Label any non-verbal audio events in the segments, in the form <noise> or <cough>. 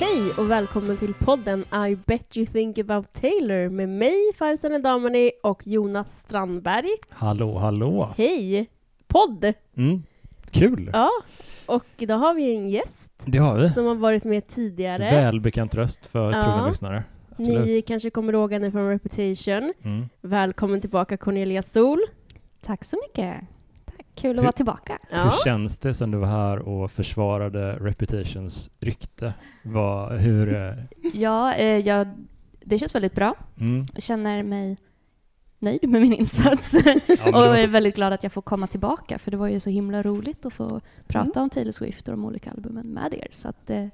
Hej och välkommen till podden I bet you think about Taylor med mig, Farzaneh Damani och Jonas Strandberg. Hallå, hallå! Hej! Podd! Mm. Kul! Ja, och idag har vi en gäst Det har vi. som har varit med tidigare. Välbekant röst för Ja. trogna lyssnare. Absolut. Ni kanske kommer ihåg henne från Reputation. Mm. Välkommen tillbaka Cornelia Sol. Tack så mycket. Kul Hur- att vara tillbaka. Ja. Hur känns det sen du var här och försvarade Reputations rykte? Vad, hur... eh, Ja, eh, jag, det känns väldigt bra. Mm. Jag känner mig nöjd med min insats. Ja, och var- är väldigt glad att jag får komma tillbaka, för det var ju så himla roligt att få prata om Taylor Swift och de olika albumen med er. Så att, eh,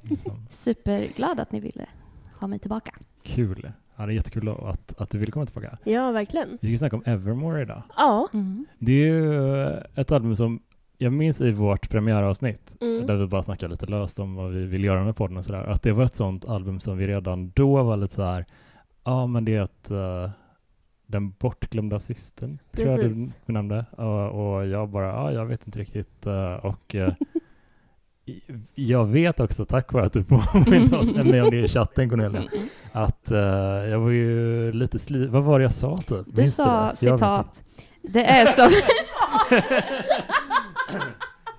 superglad att ni ville ha mig tillbaka. kul. Ja, det är jättekul att, att du vill komma tillbaka. ja, verkligen. Vi ska snacka om Evermore idag. Ja. Mm. Det är ju eh, ett album som jag minns i vårt premiäravsnitt, Mm. där vi bara snackade lite löst om vad vi vill göra med podden och sådär, att det var ett sånt album som vi redan då var lite så här, ja men det är ett, eh, den bortglömda systern, tror jag du Precis. benämnde. Och, och jag bara, ja jag vet inte riktigt. eh, och <laughs> jag vet också, tack vare att du påminner oss, mig om det i chatten Cornelia, Mm. att eh, jag var ju lite sli... Vad var det jag sa typ? Du Minns sa det? Citat, det är som... <laughs>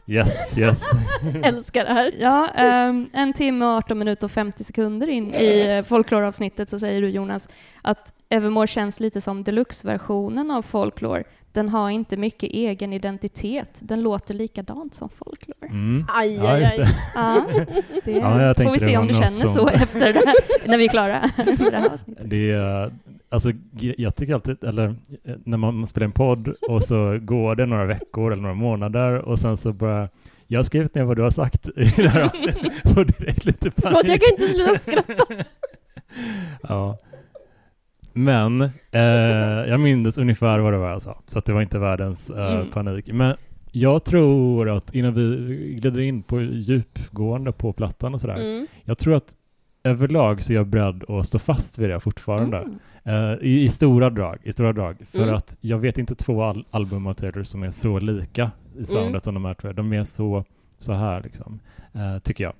Yes, yes. <laughs> Älskar det här. Ja, ehm, en timme och 18 minuter och 50 sekunder in i eh, folklore-avsnittet så säger du Jonas att Evermore känns lite som deluxe-versionen av folklore. Den har inte mycket egen identitet. Den låter likadant som folklore. Mm. Aj, Ja, aj, aj. Ja, det Ja, jag får vi se om du känner så som- <laughs> efter det här, när vi är klara med det här avsnittet. Det är, alltså, jag tycker alltid, eller när man spelar en podd och så går det några veckor eller några månader och sen så bara, jag har skrivit ner vad du har sagt i det här avsnittet, <laughs> får direkt lite panik. Förlåt, jag kan inte sluta skratta. <laughs> Ja. Men eh, jag minns ungefär vad det var jag sa, så att det var inte världens eh, Mm. panik. Men jag tror att innan vi glider in på djupgående på plattan och sådär, Mm. jag tror att överlag så är jag beredd att stå fast vid det fortfarande. Mm. Eh, i, I stora drag, i stora drag. För Mm. att jag vet inte två al- album av Taylor som är så lika i soundet Mm. som de här två. De är så, så här liksom, eh, tycker jag.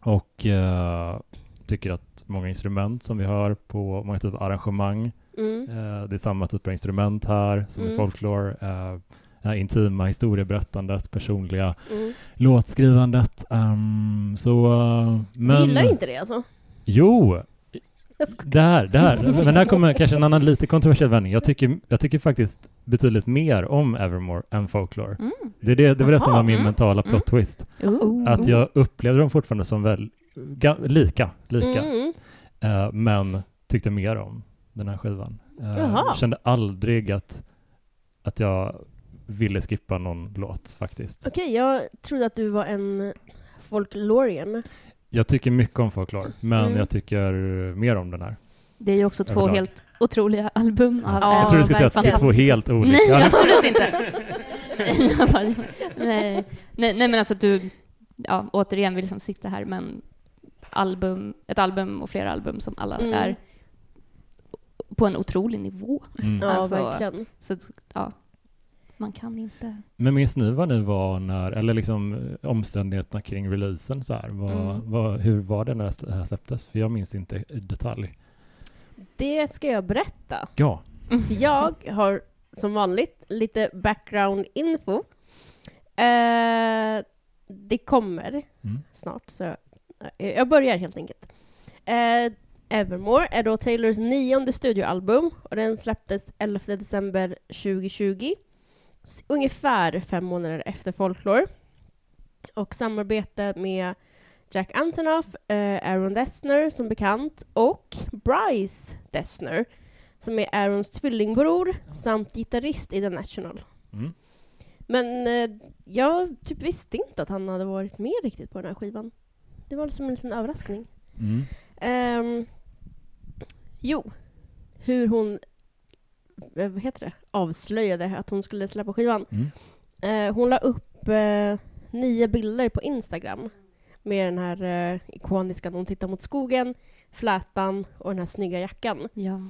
Och eh, tycker att många instrument som vi hör på många typer av arrangemang, Mm. eh, det är samma typ av instrument här som i Mm. folklore. Eh, det här intima historieberättandet, personliga Mm. låtskrivandet. ehm, så, eh, men... Du gillar inte det alltså? Jo, det <laughs> här. Men där kommer kanske en annan lite kontroversiell vändning. Jag tycker, jag tycker faktiskt betydligt mer om Evermore än Folklore. Mm. Det, det, det var det som var min mm, mentala mm. plot twist. Oh. Att jag upplevde dem fortfarande som väl, lika, lika. Mm. Eh, men tyckte mer om den här skivan. Eh, Jaha. kände aldrig att, att jag ville skippa någon låt faktiskt. Okej, jag trodde att du var en folklorian. Jag tycker mycket om Folklore, men Mm. jag tycker mer om den här. Det är ju också två Överlag. helt otroliga album. av Ja, jag tror du skulle säga att det är två helt olika. Nej, absolut inte. <laughs> <laughs> Nej, nej, nej, men alltså att du, ja, återigen vill liksom sitta här med en album, ett album och flera album som alla Mm. är på en otrolig nivå. Mm. Ja, Alltså- verkligen. Så ja, man kan inte... Men minns ni vad ni var när, eller liksom eh, omständigheterna kring releasen så här? Vad, Mm. vad, hur var det när det här släpptes? För jag minns inte i detalj. Det ska jag berätta. Ja. För jag har som vanligt lite background info. Eh, det kommer Mm. snart, så jag börjar helt enkelt. Eh, Evermore är då Taylors nionde studioalbum och den släpptes 11 december 2020. S- Ungefär fem månader efter Folklore. Och samarbete med Jack Antonoff, eh, Aaron Dessner som bekant och Bryce Dessner som är Aarons tvillingbror samt gitarrist i The National. Mm. Men eh, jag typ visste inte att han hade varit med riktigt på den här skivan. Det var liksom en liten överraskning. Mm. Ehm, jo, hur hon eh, vad heter det? avslöjade att hon skulle släppa skivan. Mm. Eh, hon la upp eh, nio bilder på Instagram med den här eh, ikoniska när hon tittar mot skogen, flätan och den här snygga jackan. Ja.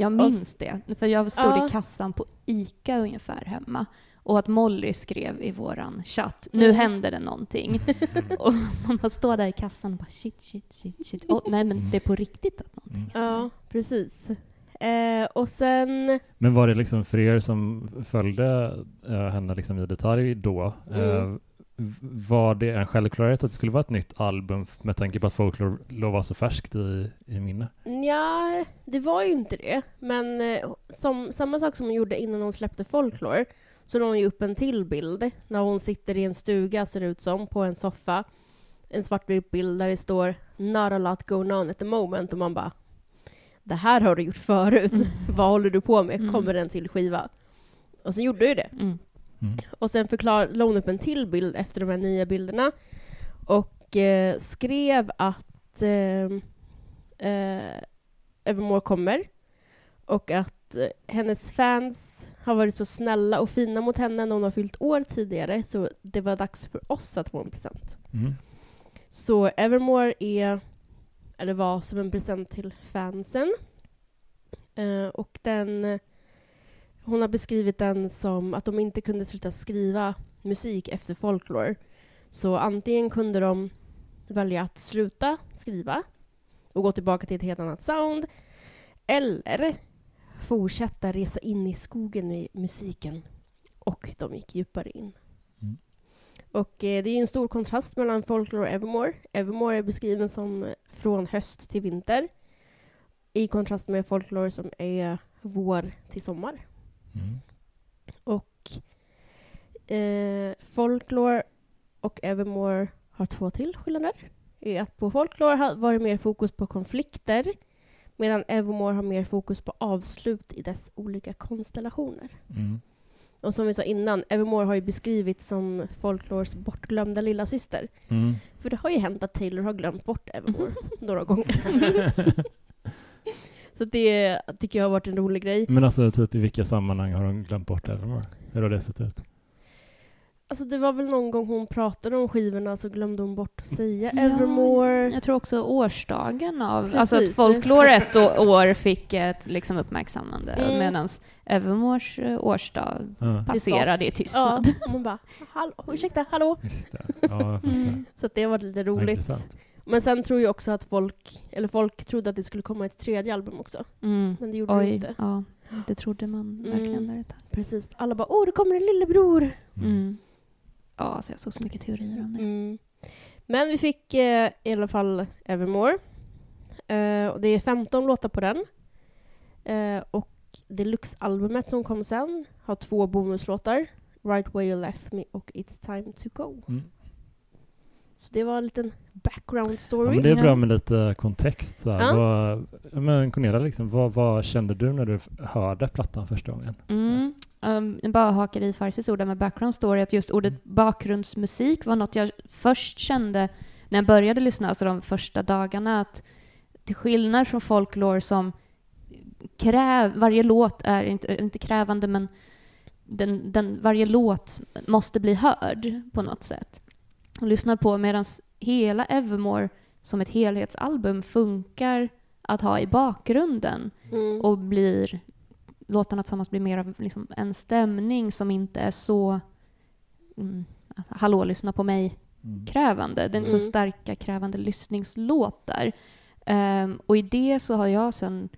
Jag och minns det, för jag stod i kassan på ICA ungefär hemma och att Molly skrev i våran chatt, nu Mm. händer det någonting. <laughs> <laughs> och man bara står där i kassan och bara shit, shit, shit, shit. Oh, nej men det är på riktigt att någonting Mm. Ja, precis. Eh, och sen... Men var det liksom för er som följde eh, henne liksom i detalj då, Mm. eh, v- var det en självklarhet att det skulle vara ett nytt album med tanke på att Folklore var så färskt i, i minne? Ja, det var ju inte det. Men eh, som, samma sak som hon gjorde innan hon släppte Folklore så la hon ju upp en till bild när hon sitter i en stuga, ser det ut som, på en soffa. En svartvit bild där det står “Not a lot going on at the moment” och man bara “Det här har du gjort förut. Mm. <laughs> Vad håller du på med? Mm. Kommer en till skiva?” Och så gjorde ju det. Mm. Mm. Och sen förklar, la hon upp en till bild efter de här nya bilderna och eh, skrev att eh, eh, Evermore kommer och att eh, hennes fans har varit så snälla och fina mot henne när hon har fyllt år tidigare så det var dags för oss att få en present. Mm. Så Evermore är, eller var som en present till fansen. Eh, och den, hon har beskrivit den som att de inte kunde sluta skriva musik efter folklore. Så antingen kunde de välja att sluta skriva och gå tillbaka till ett helt annat sound. Eller fortsätta resa in i skogen med musiken. Och de gick djupare in. Mm. Och eh, det är en stor kontrast mellan Folklore och Evermore. Evermore är beskriven som eh, från höst till vinter. I kontrast med Folklore som är vår till sommar. Mm. Och eh, Folklore och Evermore har två till skillnader. Är att på Folklore har varit mer fokus på konflikter medan Evermore har mer fokus på avslut i dess olika konstellationer. Mm. Och som vi sa innan, Evermore har ju beskrivits som Folklores bortglömda lilla syster. Mm. För det har ju hänt att Taylor har glömt bort Evermore <laughs> några gånger. <laughs> Så det tycker jag har varit en rolig grej. Men alltså typ i vilka sammanhang har de glömt bort Evermore? Hur har det sett ut? Alltså det var väl någon gång hon pratade om skivorna så glömde hon bort att säga Ja, Evermore. Jag tror också årsdagen av... Precis. Alltså att Folklore ett år fick ett liksom uppmärksammande Mm. medan Evermores eh, årsdag Ja, passerade i Ja, tystnad. och man bara, hallå, ursäkta, hallå. det. Ja. Mm. Så att det varit lite Ja, roligt. intressant. Men sen tror jag också att folk, eller folk trodde att det skulle komma ett tredje album också. Mm. Men det gjorde det Oj, inte. ja. Det trodde man verkligen Mm. där tag. Precis. Alla bara, åh, det kommer en lillebror. Mm. Ja, alltså jag såg så mycket teorier om det. Mm. Men vi fick eh, i alla fall Evermore. Eh, och det är 15 låtar på den. Eh, och deluxe-albumet som kom sen har två bonuslåtar. Right Way You Left Me och It's Time To Go. Mm. Så det var en liten background story. Ja, men det är bra med lite kontext. Så här. Ja. Vad, men Cornelia, liksom, vad, vad kände du när du hörde plattan första gången? Mm. Um, jag bara hakar i Farsis ord med background story, att just ordet bakgrundsmusik var något jag först kände när jag började lyssna, alltså de första dagarna, att till skillnad från folklore som kräv, varje låt är inte, inte krävande, men den, den, varje låt måste bli hörd på något sätt. Och lyssnar på medan hela Evermore som ett helhetsalbum funkar att ha i bakgrunden Mm. och blir låtarna tillsammans blir mer av liksom en stämning som inte är så mm, hallå lyssna på mig krävande. Det är inte så Mm. starka krävande lyssningslåtar. Ehm, och i det så har jag sen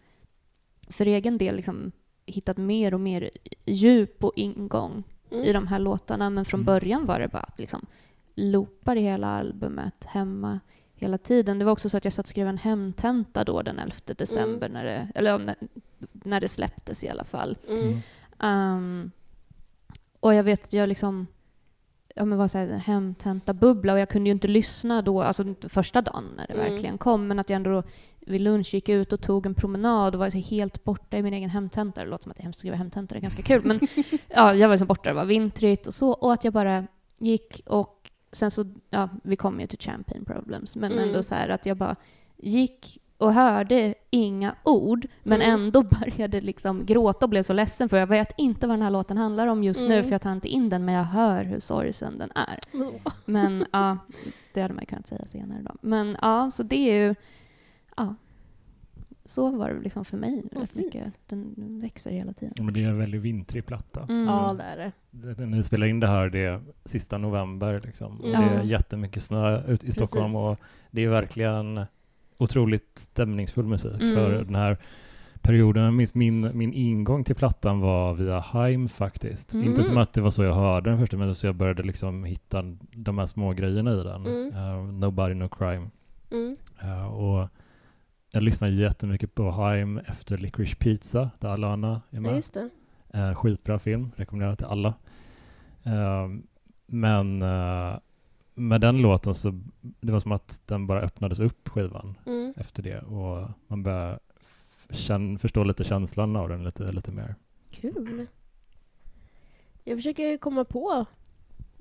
för egen del liksom hittat mer och mer djup och ingång Mm. i de här låtarna. Men från Mm. början var det bara att liksom loopar i hela albumet hemma hela tiden. Det var också så att jag satt och skrev en hemtenta då den 11 december, när, det, eller när, när det släpptes i alla fall. Mm. Ehm, och jag vet att jag liksom ja, men var så här, en hemtenta-bubbla och jag kunde ju inte lyssna då, alltså första dagen när det Mm. verkligen kom, men att jag ändå då vid lunch gick ut och tog en promenad och var så helt borta i min egen hemtenta. Det låter som att det är hemskt att skriva hemtenta, det är ganska kul, men <laughs> ja, jag var liksom borta, det var vintrigt och så, och att jag bara gick och sen så, ja, vi kom ju till Champagne Problems, men Mm. ändå så här att jag bara gick och hörde inga ord, men Mm. ändå <laughs> började liksom gråta och blev så ledsen för jag vet inte vad den här låten handlar om just nu, Mm. för jag tar inte in den, men jag hör hur sorgsen den är. Mm. Men ja, det hade man ju kunnat säga senare då. Men ja, så det är ju, ja, så var det liksom för mig. Fint. mycket. Den den växer hela tiden. Men det är en väldigt vintrig platta. Mm. Ja, det är det. Det- När vi spelar in det här, det är sista november liksom. Och Mm. Det är Ja. jättemycket snö ute i Stockholm Precis. och det är verkligen otroligt stämningsfull musik. Mm. För den här perioden, jag minns min, min ingång till plattan var via Haim faktiskt. Mm. Inte som att det var så jag hörde den första, men så jag började liksom hitta de här små grejerna i den. Mm. Eh, Nobody No Crime. Mm. Eh, och jag lyssnade jättemycket på Haim efter Licorice Pizza, där Alana är Ja, med. just det. Eh, skitbra film, rekommenderar till alla. Eh, men eh, med den låten så det var som att den bara öppnades upp skivan Mm. efter det och man började f- känn, förstå lite känslan av den lite, lite mer. Kul. Jag försöker komma på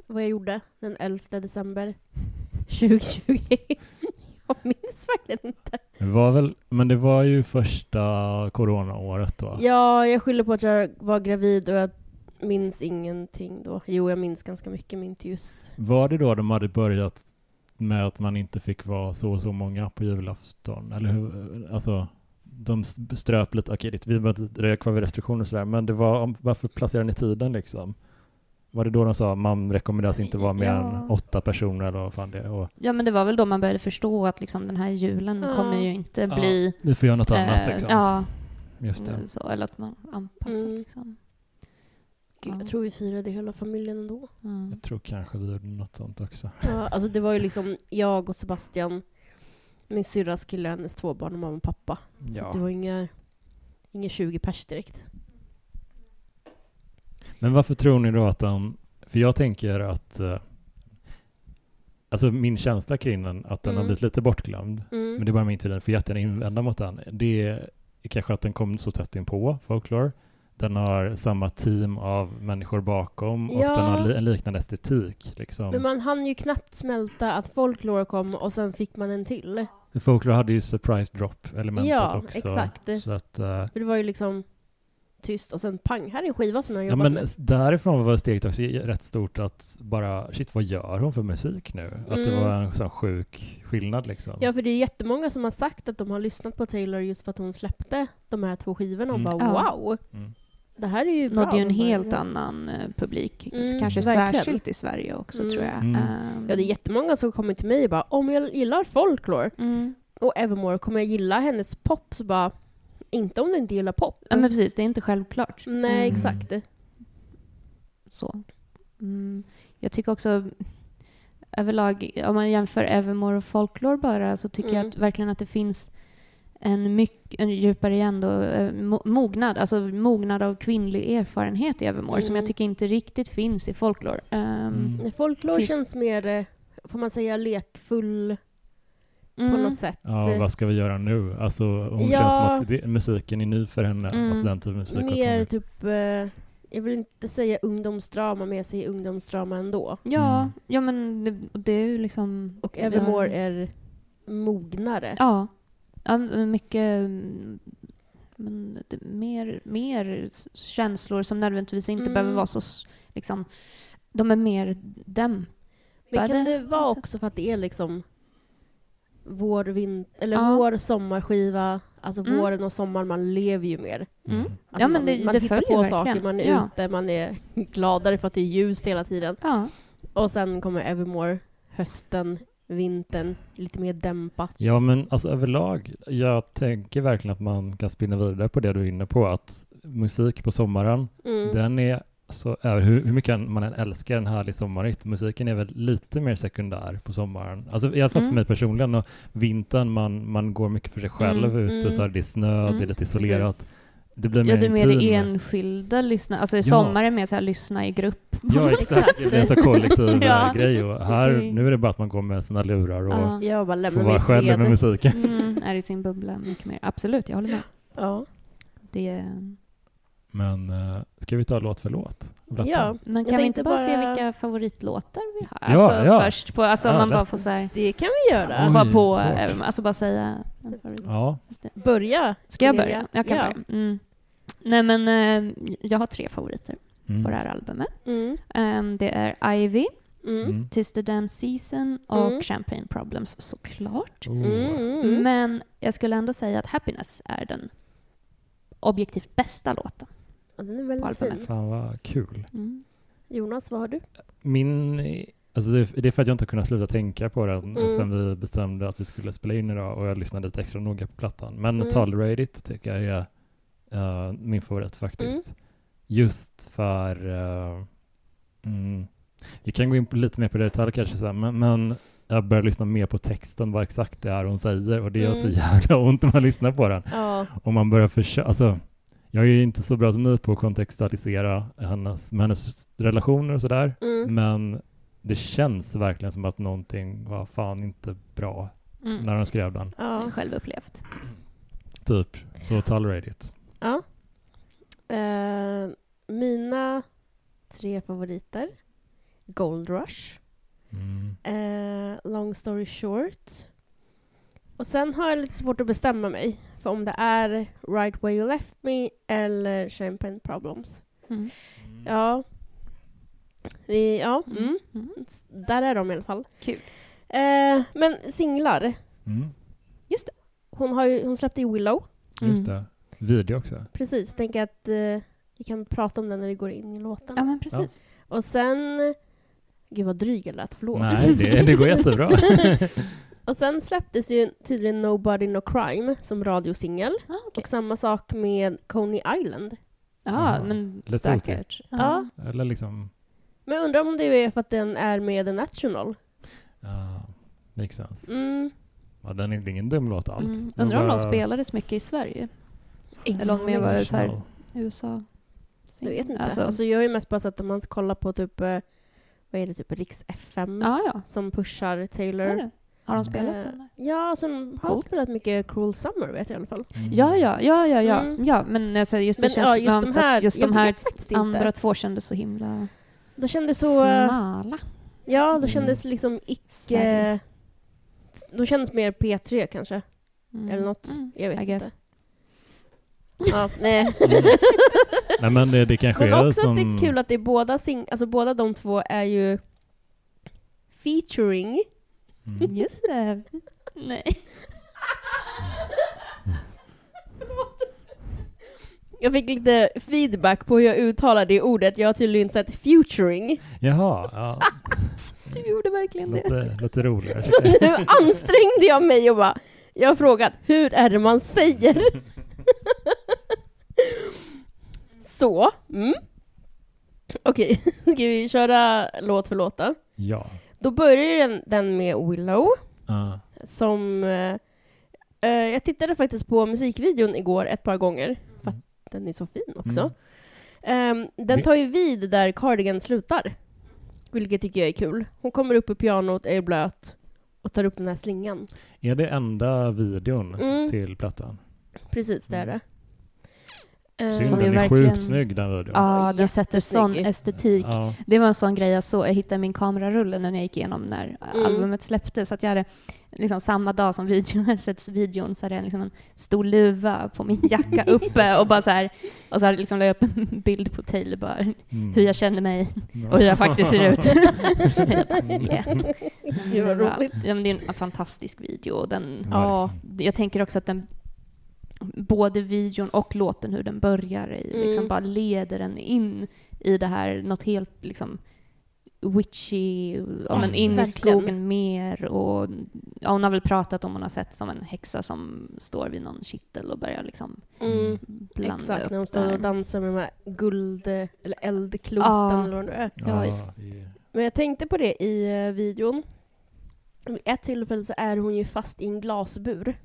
vad jag gjorde den 11 december <laughs> 2020. Jag minns verkligen inte. Det var väl, men det var ju första coronaåret då. Ja, jag skyller på att jag var gravid och jag minns ingenting då. Jo, jag minns ganska mycket, men inte just. Var det då de hade börjat med att man inte fick vara så och så många på julafton? Eller hur? Alltså, de ströp lite, okej, det- vi behöver inte dröja kvar vid restriktioner och sådär, men det var, varför placerade ni tiden liksom? Var det då de sa man rekommenderas inte vara mer Ja. än åtta personer eller vad fan det är? Och, Ja, men det var väl då man började förstå att liksom den här julen Ja. kommer ju inte Ja, bli... vi får göra något annat eh, liksom. Ja, Just det. så, eller att man anpassar Mm. liksom. Gud, Ja. jag tror vi firade hela familjen ändå. Ja. Jag tror kanske vi gjorde något sånt också. Ja, alltså det var ju liksom jag och Sebastian, min syrras kille, hennes två barn och mamma och pappa. Så Ja. det var inga, inga 20 pers direkt. Men varför tror ni då att den, för jag tänker att eh, Alltså min känsla kring den, att den har Mm. blivit lite bortglömd. Mm. Men det är bara min tid, den får jättegärna invända mot den. Det är kanske att den kom så tätt in på folklore. Den har samma team av människor bakom och Ja. den har li- en liknande estetik. Liksom. Men man hann ju knappt smälta att folklore kom och sen fick man en till. Folklore hade ju surprise drop-elementet Ja, också. exakt. Så att, eh, För det var ju liksom tyst och sen pang, här är en skiva som jag har ja, jobbat men med. därifrån var steget också rätt stort att bara, shit vad gör hon för musik nu? Att det Mm. var en sån sjuk skillnad liksom. Ja, för det är jättemånga som har sagt att de har lyssnat på Taylor just för att hon släppte de här två skivorna och Mm. bara Ja. wow, Mm. det här är ju bra. nådde ju en helt ja. annan eh, publik. Mm, Kanske verkligen. särskilt i Sverige också, Mm. tror jag. Mm. Ehm, Ja, det är jättemånga som kommer till mig och bara om jag gillar folklore mm. och Evermore, kommer jag gilla hennes pop? Så bara, inte om du inte gillar pop. Ja, men precis. Det är inte självklart. Nej, Mm. exakt. Så. Mm. Jag tycker också överlag, om man jämför Evermore och Folklore bara, så tycker jag Mm. att verkligen att det finns en, mycket, en djupare igen då, eh, mo- mognad, alltså mognad av kvinnlig erfarenhet i Evermore, som Mm. jag tycker inte riktigt finns i Folklore. Ehm, Mm. Folklore Finns- känns mer, eh, får man säga, lekfull på mm. något sätt. Ja, vad ska vi göra nu? Alltså, hon Ja. känns som att det, musiken är ny för henne. Mm. Alltså den typen av musik. att Mer hon, typ, eh, jag vill inte säga ungdomsdrama, men jag säger ungdomsdrama ändå. Ja, Mm. ja men det, det är ju liksom... Och vi har- Evermore är mognare. Ja, ja mycket... mm, Men det, mer, mer känslor som nödvändigtvis inte Mm. behöver vara så... Liksom, de är mer dämpade. Men kan det vara på också för att det är liksom vår, vin- eller Ja. vår sommarskiva, alltså Mm. våren och sommaren, man lever ju mer. Mm. Mm. Alltså Ja, men man, det- man det hittar på verkligen. saker, man är Ja. ute, man är <laughs> gladare för att det är ljust hela tiden. Ja, Och sen kommer Evermore, hösten, vintern, lite mer dämpat. Ja, men alltså överlag, jag tänker verkligen att man kan spinna vidare på det du är inne på, att musik på sommaren, Mm. den är så, äh, hur, hur mycket man än älskar en härlig sommarritt, musiken är väl lite mer sekundär på sommaren. Alltså i alla fall för Mm. mig personligen. Och vintern, man, man går mycket för sig själv Mm, ute, mm. så här, det är snö, Mm. det är lite isolerat. Precis. Det blir mer ja det är mer intim. enskilda lyssna. Alltså i Ja. sommar är det mer så här lyssna i grupp. Ja, exakt. Det blir en så kollektiv <laughs> Ja. äh, grej. Och här, Mm. nu är det bara att man går med sina lurar och Ja. Jag bara får vara själv med musiken. Mm, är i sin bubbla mycket mer. Absolut, jag håller med. Ja. Det är... Men äh, ska vi ta låt för låt? Berätta. ja, Men kan vi inte bara, se vilka favoritlåtar vi har? Ja, alltså ja. först, på, alltså Ja, man bara får så här, det kan vi göra. Oj, bara på, svårt. eh, alltså bara säga. Ja. Börja. Ska jag börja? Jag kan ja. börja. Mm. Nej men eh, jag har tre favoriter mm. på det här albumet. Mm. Ehm, det är Ivy, Mm. Mm. Tis the Damn Season och Mm. Champagne Problems såklart. Mm. Men jag skulle ändå säga att Happiness är den objektivt bästa låten. Den är väldigt albumet. fin. Fan vad kul. Mm. Jonas, vad har du? Min, alltså det, det är för att jag inte kunnat sluta tänka på den Mm. sen vi bestämde att vi skulle spela in idag och jag lyssnade lite extra noga på plattan. Men Mm. Tolerate It tycker jag är eh, min favorit faktiskt. Just för, eh, mm, vi kan gå in på lite mer på det detalj kanske sen, men, men jag börjar lyssna mer på texten, vad exakt det är hon säger och det gör så Mm. jävla ont när man lyssnar på den. Ja. Och man börjar försöka, alltså jag är ju inte så bra som ni på att kontextualisera hennes, med hennes relationer och sådär. Mm. Men det känns verkligen som att någonting var fan inte bra Mm. när de skrev den. Ja. självupplevt. Typ. Så tolerate it. ja. Eh, mina tre favoriter. Gold Rush. Mm. Eh, long story short. Och sen har jag lite svårt att bestämma mig för om det är Right Way You Left Me eller Champagne Problems. Mm. Ja. Vi, ja. Mm. Mm. Mm. Där är de i alla fall. Kul. Eh, men singlar. Mm. Hon, har ju, hon släppte ju Willow. Just Mm. det. Video också. Precis. Jag tänker att eh, vi kan prata om den när vi går in i låten. Ja, men precis. Och sen... Gud vad dryg jag lät, förlåt. Nej, det, det går jättebra. <laughs> <laughs> och sen släpptes ju tydligen Nobody No Crime som radiosingel. Ah, okej. Och samma sak med Coney Island. Ja, Ja, men lite säkert. Ja. Eller liksom, Men jag undrar om det är för att den är med The National. ja, makes sense. Mm. Ja, den är det är ingen dum låt alls. Mm. Undrar om de spelades mycket i Sverige? Ingen Eller om det var så här. USA? Jag vet inte. Alltså, Alltså, jag ju mest bara sett att man kollar på typ, eh, vad är det, typ Riks FM ja, ja. som pushar Är Taylor. Har de spelat Eh, den där? Ja, som har Coolt. spelat mycket Cruel Summer vet jag i alla fall. Mm. Ja, ja, ja, ja, ja. Mm. ja men alltså, just det Men känns ja, just de här, att just de här faktiskt inte. andra två kändes så himla De kändes så... eh, smala. Ja, Mm. de kändes liksom icke... De kändes mer P3 kanske, Mm. eller något. Mm. Jag vet I guess. inte. Ja, nej. Mm. <laughs> Nej men det, det kanske Men är också som... att det är kul att det är båda sing... Alltså båda de två är ju featuring. Mm. Just det. Nej. <laughs> Jag fick lite feedback på hur jag uttalar det ordet. Jag har tydligen sett futuring. Jaha, ja. Du gjorde verkligen det. Låter, låter roligare. Så nu ansträngde jag mig och bara, jag har frågat, hur är det man säger? <laughs> Så, mm. Okej, <laughs> ska vi köra låt för låt då? Ja. Då börjar den, den med Willow, Ja. som... Eh, eh, jag tittade faktiskt på musikvideon igår ett par gånger, för att den är så fin också. Ehm, den Vi- tar ju vid där Cardigan slutar, vilket tycker jag är kul. Hon kommer upp i pianot, är blöt och tar upp den här slingan. Är det enda videon Mm. till plattan? Precis, det är det. Synd, Ehm, Som ju den är verkligen- sjukt snygg den videon. Ja, den sätter sån estetik. Ja. Det var en sån grej jag såg, jag hittade min kamerarulle när jag gick igenom när Mm. albumet släpptes. Så att jag hade liksom samma dag som videon <laughs> hade setts videon så hade jag liksom en stor luva på min jacka <laughs> uppe och bara så här, och så hade jag liksom la upp en bild på Taylor bara, Mm. hur jag känner mig och hur jag faktiskt ser ut. <laughs> Yeah. Det var- roligt. Ja, men det är en fantastisk video. Den, Ja. jag tänker också att den, både videon och låten, hur den börjar i, liksom Mm. bara leder en in i det här, något helt liksom witchy, ja, men in i skogen mer och ja, hon har väl pratat om hon har sett som en häxa som står vid någon kittel och börjar liksom Mm. blanda Exakt, upp när de står där. och dansar med de här guld eller eldkloten Ja. eller vad det är. Men jag tänkte på det i uh, videon. Vid ett tillfälle så är hon ju fast i en glasbur.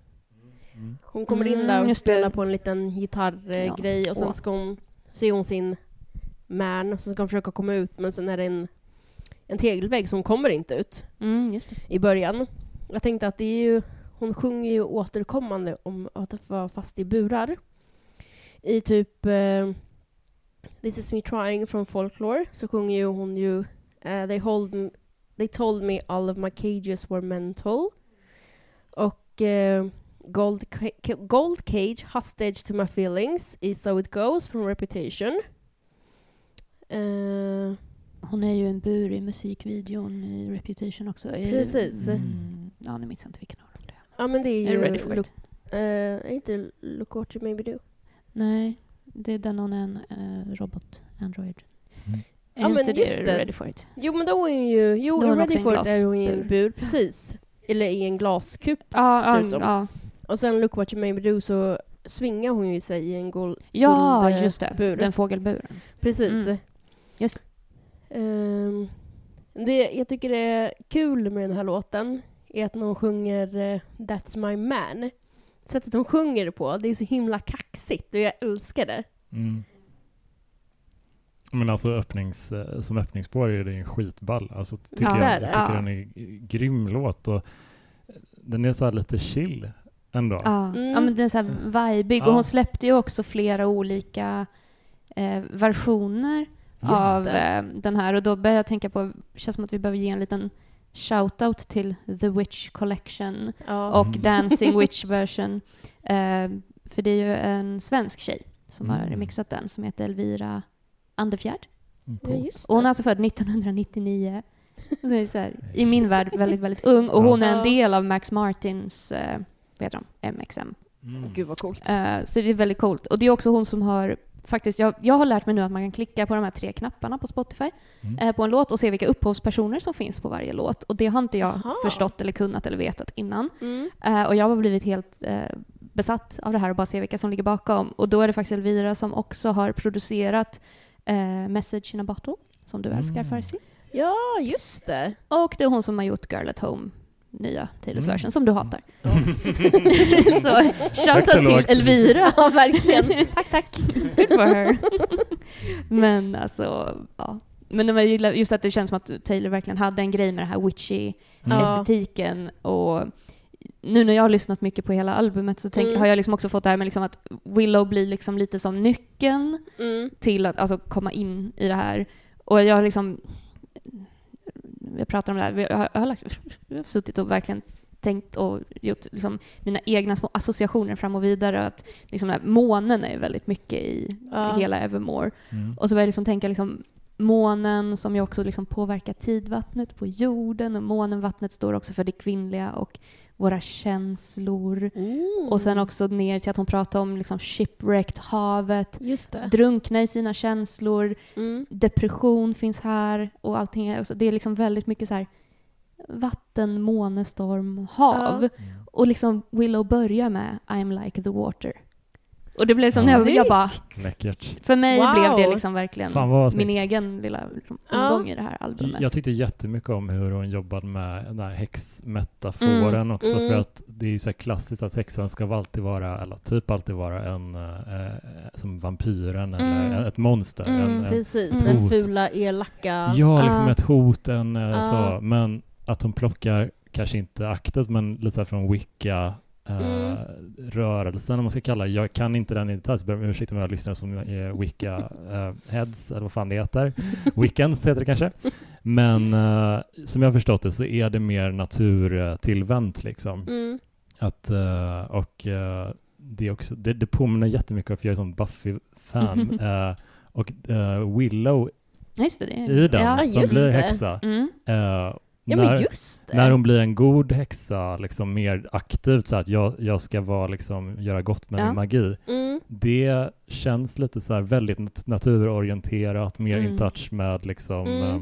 Hon kommer in Mm, där och spelar på en liten gitarrgrej Ja. och sen ska hon, ser hon sin man och så ska hon försöka komma ut men sen är det en, en tegelvägg så hon kommer inte ut Mm, i början. Jag tänkte att det är ju, hon sjunger ju återkommande om att vara fast i burar. I typ eh, This is me trying från Folklore så sjunger ju hon ju eh, they, hold they told me all of my cages were mental. Och eh, Gold, ca- Gold Cage Hostage to my feelings is so it goes från Reputation. Eh, Hon är ju en bur i musikvideon i Reputation också. Är- Precis. Mm, ja, nu minns jag inte vilken av dem det är. Ja men det är Är ju... du ready for look, it? eh, är inte Look What You Maybe Do? Nej, det är den hon är en eh, robot, Android. Mm. Är Ja, men inte just det det. ready for it? Jo men då är hon ju... Jo, Då är Ready For It är hon i en bur, precis. Eller i en glaskup. Ja, Ser ja, ut som. ja. Och sen Look What You Maybe Do så svingar hon ju sig i en gol... ja Guld- just det. bur. Den fågelburen. Precis. Mm. Just Ehm, det jag tycker är kul med den här låten är att när hon sjunger eh, That's My Man. Sättet hon sjunger det på, det är så himla kaxigt och jag älskar det. Mm. Men alltså öppnings, eh, som öppningsspår är det en skitball. Alltså, tycker Visst jag, jag det? tycker Ja. den är grym låt. Och den är så här lite chill ändå. Ja, Mm. ja men den är så här vibig. Ja. Och hon släppte ju också flera olika eh, versioner Just av eh, den här. Och då började jag tänka på, känns som att vi behöver ge en liten shout-out till The Witch Collection Ja. och Mm. Dancing <laughs> Witch version. Eh, för det är ju en svensk tjej som har Mm. remixat den som heter Elvira Andefjärd. Mm, ja, Och hon är alltså född 1999. Så det är så här, I min värld väldigt, väldigt ung. Och Ja. hon är en del av Max Martins, eh, vad heter de, MXM. Mm. Gud vad coolt. Eh, så det är väldigt coolt. Och det är också hon som har Faktiskt, jag, jag har lärt mig nu att man kan klicka på de här tre knapparna på Spotify Mm. eh, på en låt och se vilka upphovspersoner som finns på varje låt. Och det har inte jag Aha. förstått eller kunnat eller vetat innan. Mm. Eh, och jag har blivit helt eh, besatt av det här och bara se vilka som ligger bakom. Och då är det faktiskt Elvira som också har producerat eh, Message in a Bottle, som du Mm. älskar Farsi. Ja, just det. Och det är hon som har gjort Girl at Home, nya Taylors Mm. version, som du hatar. Ja. <laughs> Så shoutout till. Elvira. <laughs> Ja, verkligen. <laughs> tack, tack. Good for her. Men alltså, ja. Men det var ju just att det känns som att Taylor verkligen hade en grej med det här witchy Mm. Estetiken och nu när jag har lyssnat mycket på hela albumet så tänk, Mm. har jag liksom också fått det här med liksom att Willow blir liksom lite som nyckeln Mm. till att alltså, komma in i det här. Och jag har liksom... Jag pratar om det här, jag har, jag har, lagt, <laughs> jag har suttit och verkligen tänkt och gjort liksom, mina egna små associationer fram och vidare. Att liksom, här månen är väldigt mycket i Ja. hela Evermore. Mm. Och så började jag liksom tänka liksom, månen som ju också liksom påverkar tidvattnet på jorden och månenvattnet står också för det kvinnliga och våra känslor. Mm. Och sen också ner till att hon pratar om liksom shipwrecked havet, Just det. drunkna i sina känslor, Mm. depression finns här och allting. Är, det är liksom väldigt mycket så här vatten, måne, storm, hav. Ja. Mm. Och liksom Willow börjar med I'm like the water. Och det blev Så jag, jag bara, Läckert. för mig Wow. blev det liksom verkligen min snyggt. egen lilla liksom, Ja. ingång i det här albumet. Jag tyckte jättemycket om hur hon jobbade med den här häxmetaforen Mm. också. Mm. För att det är ju så här klassiskt att häxan ska alltid vara, eller typ alltid vara en, eh, som vampyren eller Mm. ett monster. Mm, en, en, Precis, Mm. den fula, elaka. ja, liksom Ja. ett hot, en eh, Ja. så. Men att hon plockar, kanske inte aktet, men lite så här från Wicca Mm. rörelsen om man ska kalla det. Jag kan inte den i detalj, så ber om ursäkt om jag lyssnar som är Wicca eh, heads eller vad fan det heter. <laughs> Weekends heter det kanske. Men eh, som jag har förstått det så är det mer naturtillvänt liksom. Mm. Att, och det, är också, det, det påminner jättemycket för jag är sån Buffy-fan. <laughs> och Willow Just det. det i den Ja. som blir häxa. Mm. eh, Ja när, men just det. när hon blir en god häxa, liksom mer aktivt så att jag, jag ska vara liksom, göra gott med Ja. min magi. Mm. Det känns lite så här väldigt nat- naturorienterat, mer Mm. in touch med liksom Mm. eh,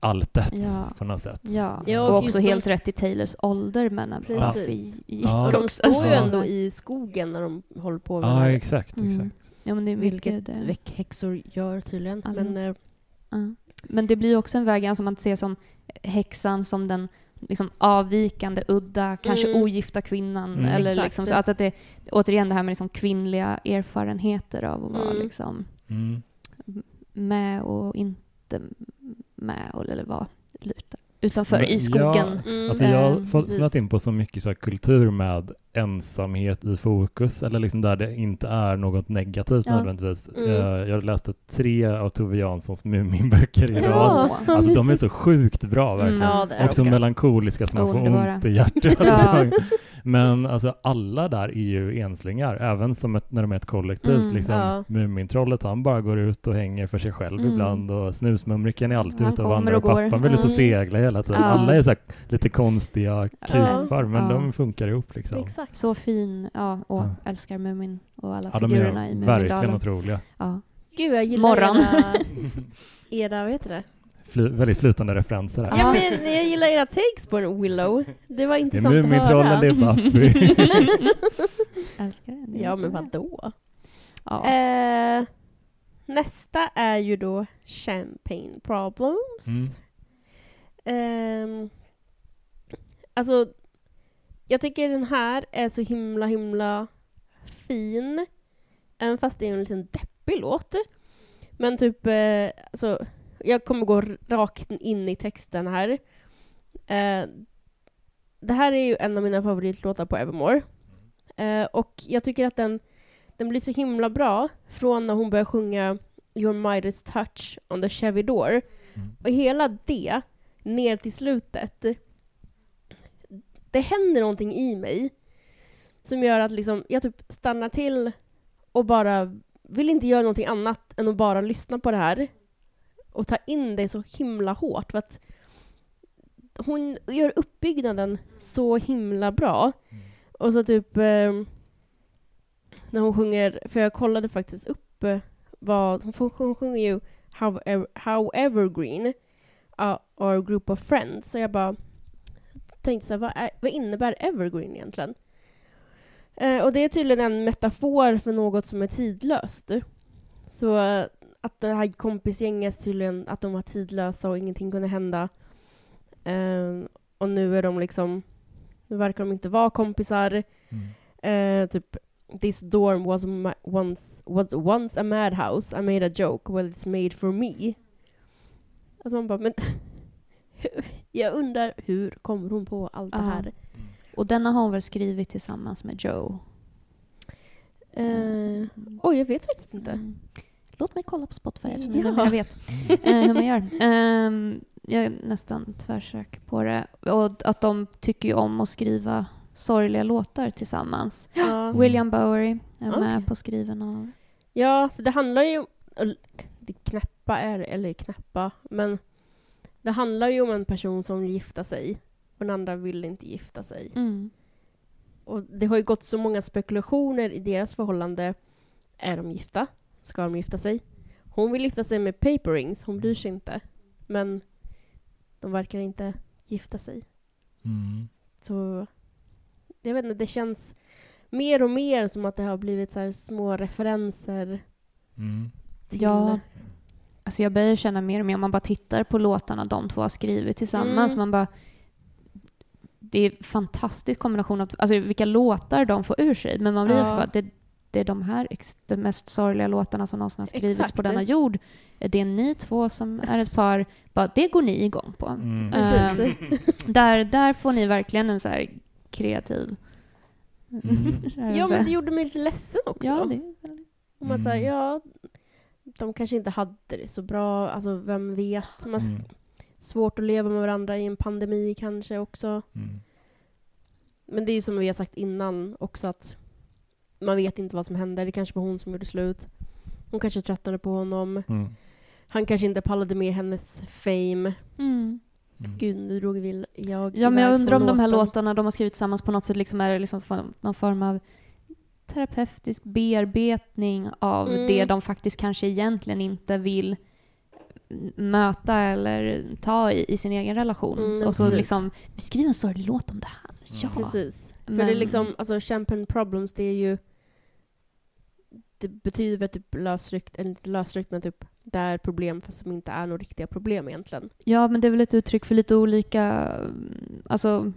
alltet Ja. på något sätt. Ja, Ja, och, och också helt de- rätt i Taylors ålder men när Precis. Ja. Och de står ju Ja. ändå i skogen när de håller på med Ja, det exakt, Mm. exakt. Ja, men det är mycket Vilket det. väckhäxor gör tydligen. Alla. Men Ja. Men det blir ju också en väg alltså man ser som häxan som den liksom avvikande, udda, kanske Mm. ogifta kvinnan. Mm. Eller Exakt. liksom, så att, att det, återigen det här med liksom kvinnliga erfarenheter av att vara Mm. liksom Mm. med och inte med och, eller vara utanför Men- i skogen. mm. Alltså jag har Eh, snöat in på så mycket så här kultur med ensamhet i fokus, eller liksom där det inte är något negativt Ja. nödvändigtvis. Mm. Eh, Jag läste tre av Tove Janssons Muminböcker i Ja. rad. Ja, Alltså de är så sjukt bra Mm. verkligen. Ja, det är och så de. melankoliska så man får Underbara. ont i hjärtat. Ja. <laughs> Men alltså alla där är ju enslingar, även som ett, när de är ett kollektiv. Mm, liksom, ja. Mumintrollet, han bara går ut och hänger för sig själv Mm. ibland och Snusmumriken är alltid ute och vandrar och och pappan vill ut och Mm. segla hela tiden. Ja. Alla är så här lite konstiga kufar, men Ja. de funkar ihop liksom. Exakt. Så fin, ja, och Ja. älskar Mumin och alla Ja, de figurerna i är verkligen Mumindalen. otroliga. Ja. Gud, jag gillar Morgon. era, <laughs> era, vad heter det? Fly, väldigt flytande referenser här. Ja, men jag gillar era takes på en Willow. Det var Det är intressant att Mumintrollen, höra. det är Buffy. <laughs> Älskar den. Ja, men vadå? Ja. Eh, nästa är ju då Champagne Problems. Mm. Ehm, alltså, jag tycker den här är så himla, himla fin. Även fast det är en liten deppig låt. Men typ, eh, alltså, jag kommer gå rakt in i texten här. Eh, det här är ju en av mina favoritlåtar på Evermore. Eh, och jag tycker att den, den blir så himla bra från när hon börjar sjunga Your Midas touch on the Chevy door. Mm. Och hela det, ner till slutet, det händer någonting i mig som gör att liksom, jag typ stannar till och bara vill inte göra någonting annat än att bara lyssna på det här och ta in det så himla hårt. För att hon gör uppbyggnaden så himla bra. Och så typ eh, när hon sjunger, för jag kollade faktiskt upp eh, vad, hon, hon sjunger ju How, ev- how evergreen uh, our group of friends. Så jag bara tänkte så här, vad, är, vad innebär evergreen egentligen? Eh, och det är tydligen en metafor för något som är tidlöst. Så eh, att det här kompisgänget tydligen, att de var tidlösa och ingenting kunde hända. Eh, och nu är de liksom, nu verkar de inte vara kompisar. Mm. Eh, typ This dorm was once was once a madhouse. I made a joke. Well, it's made for me. Att man bara, men <laughs> <laughs> jag undrar hur kommer hon på allt det här? Och denna har hon väl skrivit tillsammans med Joe? Eh, oj, jag vet faktiskt inte. Mm. Låt mig kolla på Spotify eftersom Ja. jag vet <laughs> eh, hur man gör. Ehm, jag är nästan tvärsäker på det. Och att de tycker ju om att skriva sorgliga låtar tillsammans. Ja. William Bowery är med Okej. på skriven av... ja, för det handlar ju det knäppa är eller knäppa, men det handlar ju om en person som vill gifta sig och den andra vill inte gifta sig. Mm. Och det har ju gått så många spekulationer i deras förhållande. Är de gifta? Ska de gifta sig? Hon vill gifta sig med paper rings, hon bryr sig inte. Men de verkar inte gifta sig. Mm. Så jag vet inte, det känns mer och mer som att det har blivit så här små referenser Mm. till... Ja. Alltså jag börjar känna mer och mer om man bara tittar på låtarna de två har skrivit tillsammans. Mm. Man bara... Det är en fantastisk kombination av alltså vilka låtar de får ur sig. Men man blir Ja. också bara, det, det är de här de mest sorgliga låtarna som någonsin har skrivits Exakt. på denna jord. Är det ni två som är ett par? Bara, det går ni igång på. Mm. Precis. Ehm, <laughs> där, där får ni verkligen en så här kreativ... Mm. <laughs> ja, men det gjorde mig lite ledsen också. Ja, det är väldigt... Säga, Mm. ja, de kanske inte hade det så bra, alltså vem vet. Man, Mm. Svårt att leva med varandra i en pandemi kanske också. Mm. Men det är ju som vi har sagt innan också att man vet inte vad som hände. Det kanske var hon som gjorde slut. Hon kanske tröttnade på honom. Mm. Han kanske inte pallade med hennes fame. Mm. Mm. Gud, nu drog vi jag Ja, men jag undrar om de här låtarna de har skrivit tillsammans på något sätt liksom är liksom form- någon form av terapeutisk bearbetning av Mm. det de faktiskt kanske egentligen inte vill möta eller ta i, i sin egen relation. Mm, och så precis. liksom, vi skriver en sorglig låt om det här. Ja. Precis. För Men- det är liksom, alltså Champagne Problems, det är ju... Det betyder väl typ lösryckt, eller inte lösryckt, men typ det är problem fast som inte är några riktiga problem egentligen. Ja, men det är väl ett uttryck för lite olika, mm, alltså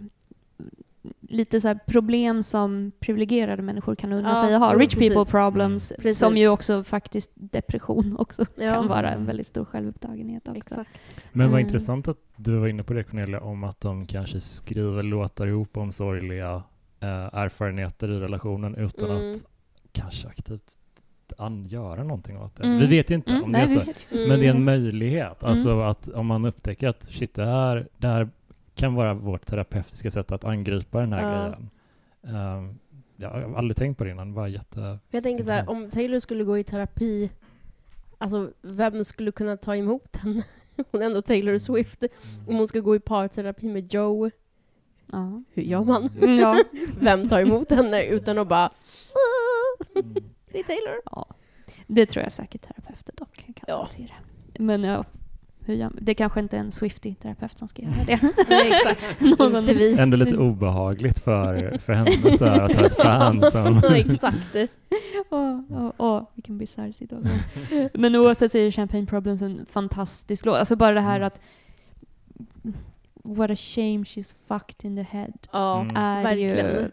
lite så här problem som privilegierade människor kan unna Ja, sig att ha. Rich people precis. problems, Mm, precis. som ju också faktiskt depression <laughs> också Ja. kan vara en väldigt stor självupptagenhet också. Exakt. Men vad Mm. intressant att du var inne på det Cornelia, om att de kanske skriver låtar ihop om sorgliga eh, erfarenheter i relationen utan Mm. att kanske aktivt an- göra någonting åt det. Mm. Vi vet ju inte Mm, om det nej, är vi så. Men det är en Mm. möjlighet. Alltså att om man upptäcker att shit, det här, det här kan vara vårt terapeutiska sätt att angripa den här Ja. grejen. Ehm, jag har aldrig tänkt på det innan, bara jätte... Jag tänker så här, om Taylor skulle gå i terapi, alltså vem skulle kunna ta emot henne? <laughs> Hon är ändå Taylor Swift. Om hon ska gå i parterapi med Joe, Ja. hur gör man? Mm, <laughs> ja. <laughs> Vem tar emot henne utan att bara "Ah, Det är Taylor. ja. Det tror jag säkert terapeuter dock kan Ja. hantera. Men ja, hur man? det kanske inte är en Swiftie-terapeut som ska göra det. <laughs> Nej, exakt. <laughs> Någon- Inte vi. Ändå lite obehagligt för, för henne så här, att ha ett <laughs> fan som... Ja, exakt. Åh, åh, åh, vilken bisarr situation. Men oavsett så är Champagne Problems en fantastisk låt. Alltså bara det här Mm. att What a shame she's fucked in the head. Ja, Mm. Är ju verkligen.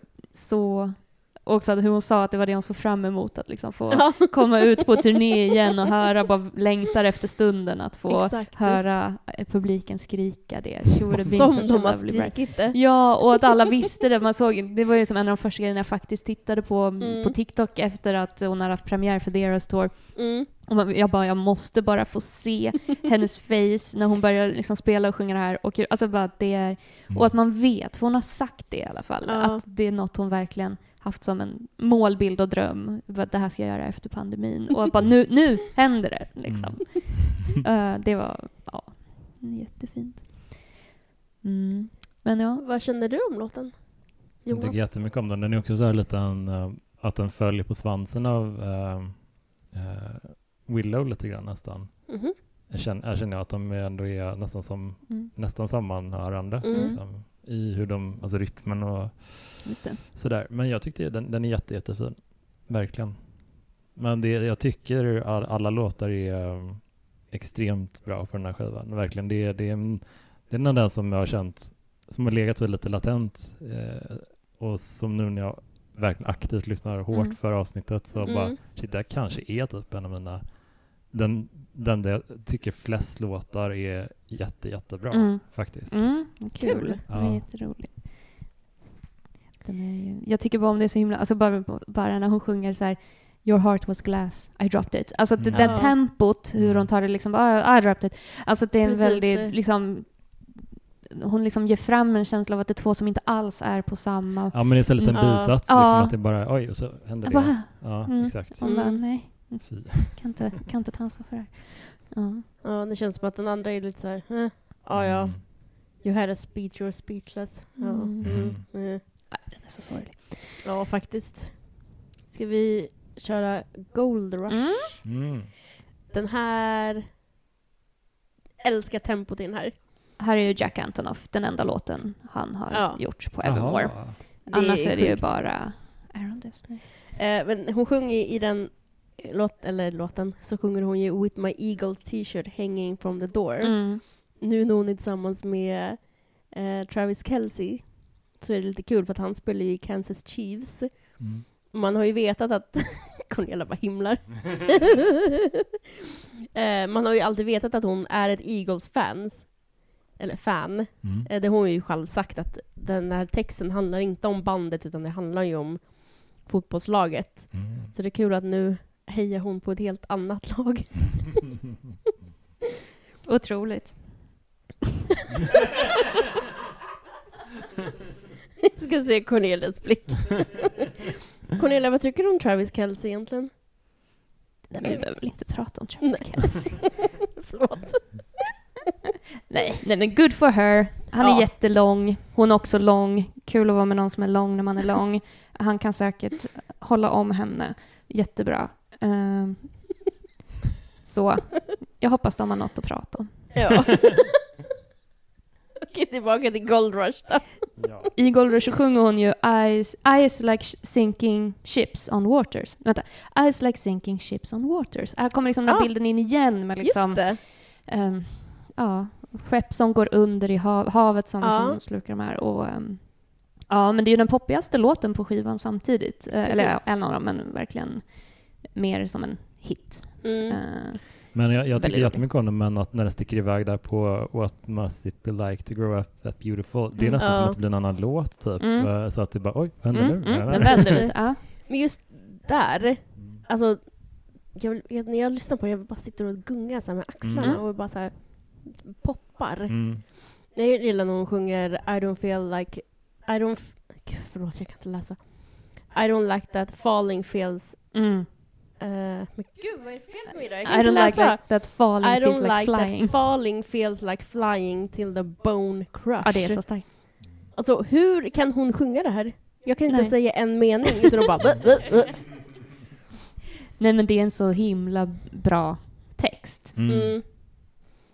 Så... Också att hur hon sa att det var det hon såg fram emot, att liksom få <laughs> Ja, komma ut på turné igen och höra, bara längtar efter stunden att få exakt. höra eh, publiken skrika det. Som de har skrikit det. Ja, och att alla visste det. Man såg, det var ju som en av de första grejerna jag faktiskt tittade på Mm. på TikTok efter att hon har haft premiär för The Eras Tour. Mm. Och jag bara, jag måste bara få se <laughs> hennes face när hon börjar liksom spela och sjunga det här. Och, alltså bara att det är, och att man vet, för hon har sagt det i alla fall, Ja. att det är något hon verkligen haft som en målbild och dröm. Vad det här ska jag göra efter pandemin. Och bara <laughs> nu, nu händer det liksom. <laughs> Eh, det var, ja, jättefint. Mm. Men ja, Vad känner du om låten? Jag Jonas? tycker jättemycket om den. Den är också så här lite en, eh, att den följer på svansen av eh, Willow lite grann nästan. Mhm. Jag känner, jag känner att de är ändå är nästan, som, mm, nästan sammanhörande. Mm. Liksom, I hur de, alltså rytmen och just det. sådär. Men jag tyckte den, den är jätte, jättefin. Verkligen. Men det, jag tycker all, alla låtar är um, extremt bra på den här skivan. Verkligen. Det, det, är, en- det är den den som jag har känt, som har legat så lite latent. Eh, och som nu när jag verkligen aktivt lyssnar hårt Mm. för avsnittet så bara, Mm. shit, det här kanske är typ en av mina, den, den där jag tycker flest låtar är jätte, jättebra Mm. faktiskt. Mm, kul. Kul. Den är Ja. jätterolig. Den är ju, jag tycker bara om det är så himla, alltså bara, bara när hon sjunger så här Your heart was glass, I dropped it. Alltså det, Mm. den Ja. tempot, hur Mm. hon tar det liksom, ah, I dropped it. Alltså det är en väldigt, liksom, hon liksom ger fram en känsla av att det är två som inte alls är på samma. Ja men det är så en liten Mm. Ja. bisats, Ja. liksom, att det bara, oj, och så händer det. bara, Ja, Mm. exakt. hon bara, Mm. nej, Fy. kan inte, kan inte ta ansvar för det här. Ja. Ja, det känns som att den andra är lite så här, eh, ja ja, Mm. you had a speech, you're speechless. Ja, Mm. mm. Mm. Nej, den är så sorglig. ja faktiskt. Ska vi köra Gold Rush? Mm. Den här... Älskar tempot i den här. Här är ju Jack Antonoff, den enda låten han har Ja. gjort på Evermore. Annars är det ju bara Aaron. Eh, men hon sjunger i den låt, eller låten, så sjunger hon ju With my eagle t-shirt hanging from the door. Mm. Nu när hon är tillsammans med eh, Travis Kelce så är det lite kul för att han spelar ju i Kansas Chiefs. Mm. Man har ju vetat att <laughs> Cornelia bara himlar. <laughs> eh, man har ju alltid vetat att hon är ett Eagles-fans. Eller fan. Mm. Eh, det har hon ju själv sagt att den här texten handlar inte om bandet utan det handlar ju om fotbollslaget. Mm. Så det är kul att nu hejar hon på ett helt annat <laughs> lag. <laughs> Otroligt. Jag <laughs> ska se Cornelias blick. Cornelia, vad tycker du om Travis Kelce egentligen? Nej, men vi behöver väl inte prata om Travis. Kelce. Förlåt. nej, nej, men good for her. Han Ja. är jättelång. Hon är också lång. Kul att vara med någon som är lång när man är lång. Han kan säkert hålla om henne jättebra. Ehm, så jag hoppas de har något att prata om. Ja. <laughs> Okej, tillbaka till Gold Rush då. Ja. I Gold Rush sjunger hon ju eyes like sinking ships on waters. Vänta. Eyes like sinking ships on waters. Här kommer liksom den här Ah. bilden in igen med liksom, Just det. ehm, ja, skepp som går under i hav, havet som Ja. liksom slukar de här. Och, ehm, ja, men det är ju den poppigaste låten på skivan samtidigt. Eh, eller Precis. en av dem, men verkligen mer som en hit. Mm. Eh, Men jag, jag tycker jättemycket om den, men att när den sticker iväg där på What must it be like to grow up that beautiful, det är Mm. nästan som Ja. att det blir en annan låt typ. Mm. Eh, Så att det bara, oj, vad händer mm, nu? mm, den vänder lite. <laughs> Ja. Men just där, alltså, jag, jag, när jag lyssnar på det, jag bara sitter och gungar så här med axlarna Mm. och bara så här poppar. Mm. Jag gillar när hon sjunger I don't feel like, I don't, gud, förlåt jag kan inte läsa. I don't like that falling feels... Mm. Eh, men gud vad är det fel på mig idag? Jag I don't like, läsa. like that falling I feels like, like, flying. that falling feels like flying till the bone crush. Ja, det är så starkt. Alltså hur kan hon sjunga det här? Jag kan inte Nej. säga en mening utan att bara... <laughs> Nej men det är en så himla bra text. Mm. Mm.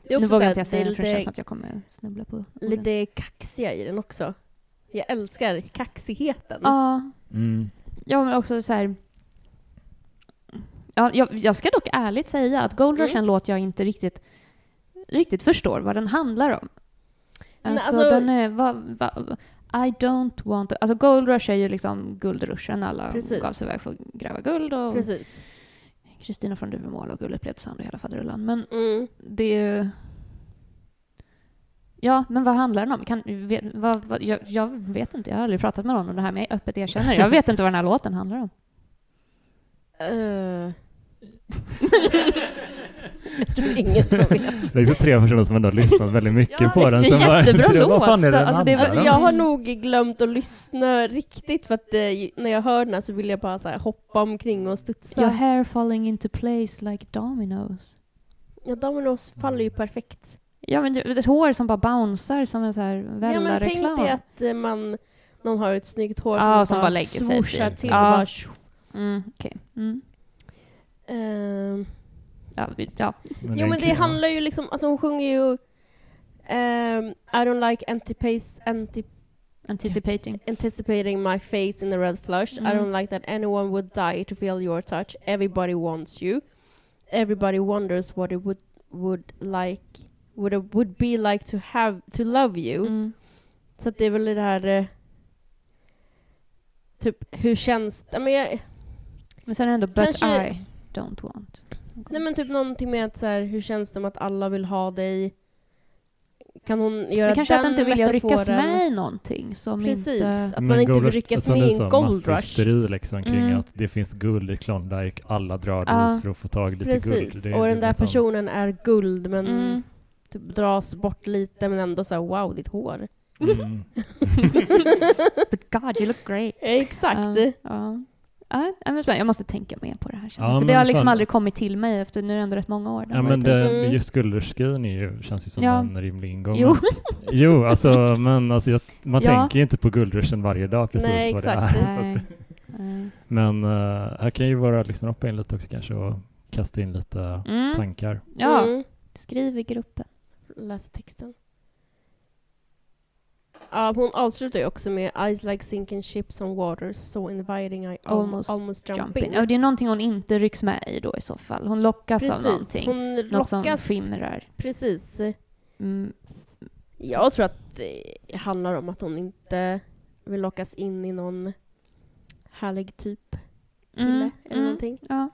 Det är Nu vågar inte jag säga den för jag att jag kommer snubbla på orden. lite kaxiga i den också. Jag älskar kaxigheten. Ja, Mm. ja men också så här. Ja, jag, jag ska dock ärligt säga att Gold Rush är en Mm. låt jag inte riktigt, riktigt förstår vad den handlar om. Alltså, alltså- den är, va, va, I don't want to, Alltså Gold Rush är ju liksom guldruschen. Alla Precis. gav sig iväg för att gräva guld och. Kristina från Duvemåla och guldet blev till sand och hela faderullan. Men Mm. det är ju... Ja, men vad handlar den om? Kan, vet, vad, vad, jag, jag vet inte, jag har aldrig pratat med någon om det här, men jag öppet erkänner. Jag vet inte vad den här låten handlar om. Eh. <laughs> jag tror ingen som vet. Det är tre personer som ändå har lyssnat väldigt mycket Ja, på den. det är som bara- jättebra <laughs> vad fan är låt. det Alltså, det Alltså jag har nog glömt att lyssna riktigt för att eh, när jag hör den här så vill jag bara så här hoppa omkring och studsa. Your hair falling into place like dominoes. Ja, Domino's faller ju perfekt. Ja, men det, det är ett hår som bara bouncear som en så här Ja men tänk dig att eh, man, någon har ett snyggt hår som, som bara lägger sig till Ja. och bara tjoff. Mm, okej. Mm. Ehm, Ja, vi, ja. Men jo men det handlar ju liksom, alltså hon sjunger ju ehm, I don't like antipace, anti, Anticipating. anticipating my face in a red flush. I Mm. don't like that anyone would die to feel your touch. Everybody wants you. Everybody wonders what it would would like would it would be like to have to love you. Mm. Så det är väl det här eh, typ hur känns ja, men jag, Men sen ändå, but Kanske- I don't want. Nej men typ någonting med att så här, hur känns det med att alla vill ha dig? Kan hon göra Men kanske den att inte vilja ryckas med i någonting som Precis, inte... att man inte vill ryckas med i en gold rush. liksom kring Mm. att det finns guld i Klondike, alla drar Ja. dit för att få tag i lite Precis, guld. Det är och den där liksom- personen är guld men Mm. typ dras bort lite men ändå så här, wow ditt hår. Mm. <laughs> But God, you look great. Exakt. Ja. ja. Ja, men jag måste tänka mer på det här. Ja, För det har liksom fan. aldrig kommit till mig efter, nu är det ändå rätt många år. Ja men det. Mm. just guldrushgrejen är ju, känns ju som Ja. en rimlig ingång. Jo. <laughs> Jo, alltså, men alltså, jag, man Ja. tänker ju inte på guldrushen varje dag precis Nej, vad exakt. det är. <laughs> Att, Nej. Nej. men eh, här kan ju våra lyssnare hoppa in lite också kanske och kasta in lite Mm. tankar. Ja, Mm. skriv i gruppen. Läsa texten. Ja, hon avslutar ju också med Eyes like sinking ships on waters so inviting I al- Almost almost, Jumping. jumping. Ja, det är någonting hon inte rycks med i då i så fall. Hon lockas av Precis, någonting. hon Något som lockas. skimrar. Precis. Mm. Jag tror att det handlar om att hon inte vill lockas in i någon härlig typ kille Mm, eller mm, någonting. Ja.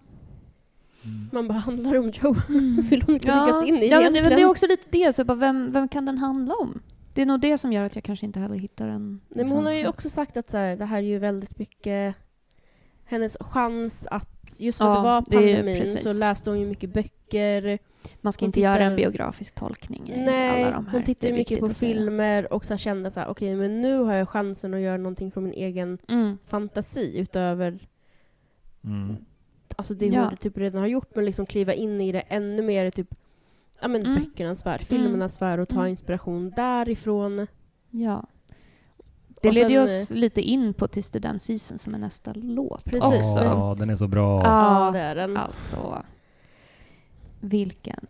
Man bara, handlar om Joe? <laughs> vill hon inte Ja, lockas in i ja men det, men det är också lite det, så bara, vem, vem kan den handla om? Det är nog det som gör att jag kanske inte heller hittar en... Nej, men liksom- hon har ju också sagt att så här, det här är ju väldigt mycket hennes chans att, just för att Ja, det var det är ju pandemin precis. så läste hon ju mycket böcker. Man ska hon inte göra tittar- en biografisk tolkning i Nej, alla de här. hon tittar Det ju mycket på att filmer och så kände så här, okej men nu har jag chansen att göra någonting från min egen Mm. fantasi utöver Mm. alltså det Ja. hon typ redan har gjort, men liksom kliva in i det ännu mer typ ja, men Mm. böckernas värld, filmernas värld och ta Mm. inspiration därifrån. Ja. Det leder ju oss lite in på Tis the Damn Season som är nästa låt Precis. också. Ja, den är så bra. Ja. Ja, det är den. Alltså, vilken...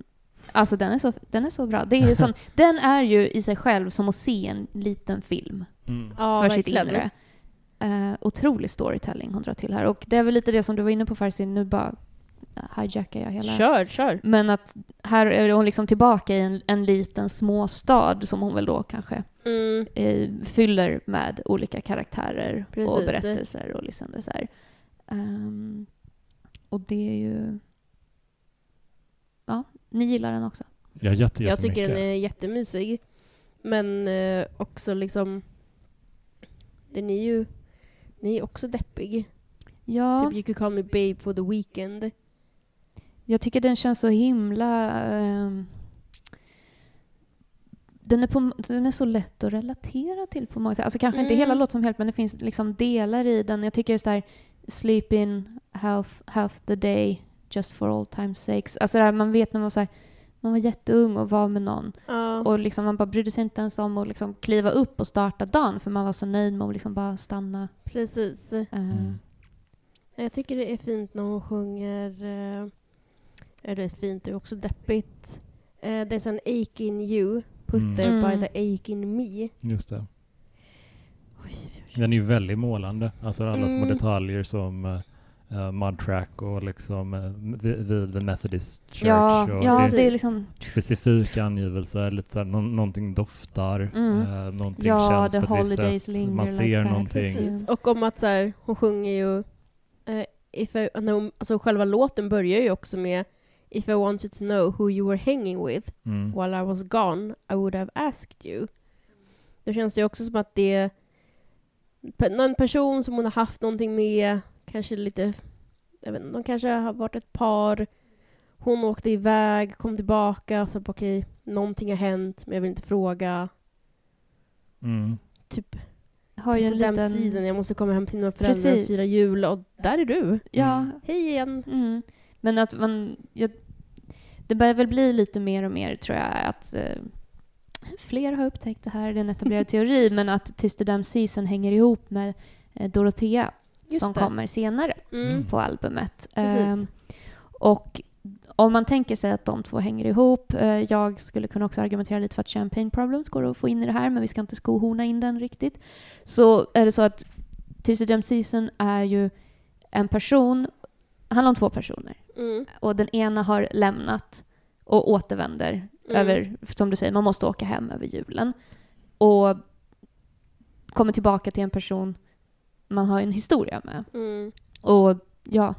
Alltså den är så, den är så bra. Det är sån, <laughs> den är ju i sig själv som att se en liten film Mm. Ja, för sitt verkligen. inre. Uh, otrolig storytelling hon drar till här. Och det är väl lite det som du var inne på Farsi, nu bara hijackar jag hela... Kör, kör. Men att här är hon liksom tillbaka i en, en liten småstad som hon väl då kanske Mm. eh, fyller med olika karaktärer och Precis. berättelser och liksom det så här. Ehm, och det är ju... Ja, ni gillar den också. Ja, jätte, Jag tycker den är jättemysig. Men eh, också liksom... Den är ju... Den är också deppig. Ja, Typ You could call me babe for the weekend. Jag tycker den känns så himla... ehm, den är, på, den är så lätt att relatera till på många sätt. Alltså kanske inte Mm. hela låten som helhet, men det finns liksom delar i den. Jag tycker just där sleep in half, half the day just for all time's sakes. Alltså det här, man vet när man var så här, man var jätteung och var med någon Ja. och liksom man bara brydde sig inte ens om att liksom kliva upp och starta dagen för man var så nöjd med att liksom bara stanna. Precis. Eh, Mm. Jag tycker det är fint när hon sjunger... eh, Det är fint, det är också deppigt. Uh, there's an ache in you, put Mm. there by Mm. the ache in me. Just det. Den är ju väldigt målande. Alltså alla små Mm. detaljer som uh, mud track och liksom uh, vid, vid The Methodist Church. ja, och ja, det det är liksom specifika angivelser, lite såhär, nå- någonting doftar, Mm. eh, någonting Ja, känns the på ett visst sätt, man like ser that. någonting. Precis. Och om att så här, hon sjunger ju... eh, if I, när hon, alltså själva låten börjar ju också med If I wanted to know who you were hanging with Mm. while I was gone I would have asked you. Då känns det också som att det är någon person som hon har haft någonting med, kanske lite, jag vet inte, de kanske har varit ett par, hon åkte iväg, kom tillbaka och sa okej, någonting har hänt men jag vill inte fråga. Mm. Typ, har ju en den liten... sidan, jag måste komma hem till mina föräldrar och Precis. fira jul och där är du. Ja, Mm. Hej igen. Mm. Men att man... Jag, det börjar väl bli lite mer och mer, tror jag, att eh, fler har upptäckt det här, det är en etablerad <laughs> teori, men att Tyst Season hänger ihop med eh, Dorothea Just som det. kommer senare Mm. på albumet. Ehm, och om man tänker sig att de två hänger ihop, eh, jag skulle kunna också argumentera lite för att Champagne Problems går att få in i det här, men vi ska inte skohorna in den riktigt. Så är det så att Tyst Season är ju en person, handlar om två personer Mm. och den ena har lämnat och återvänder Mm. över, som du säger, man måste åka hem över julen. Och kommer tillbaka till en person man har en historia med. Mm. Och ja,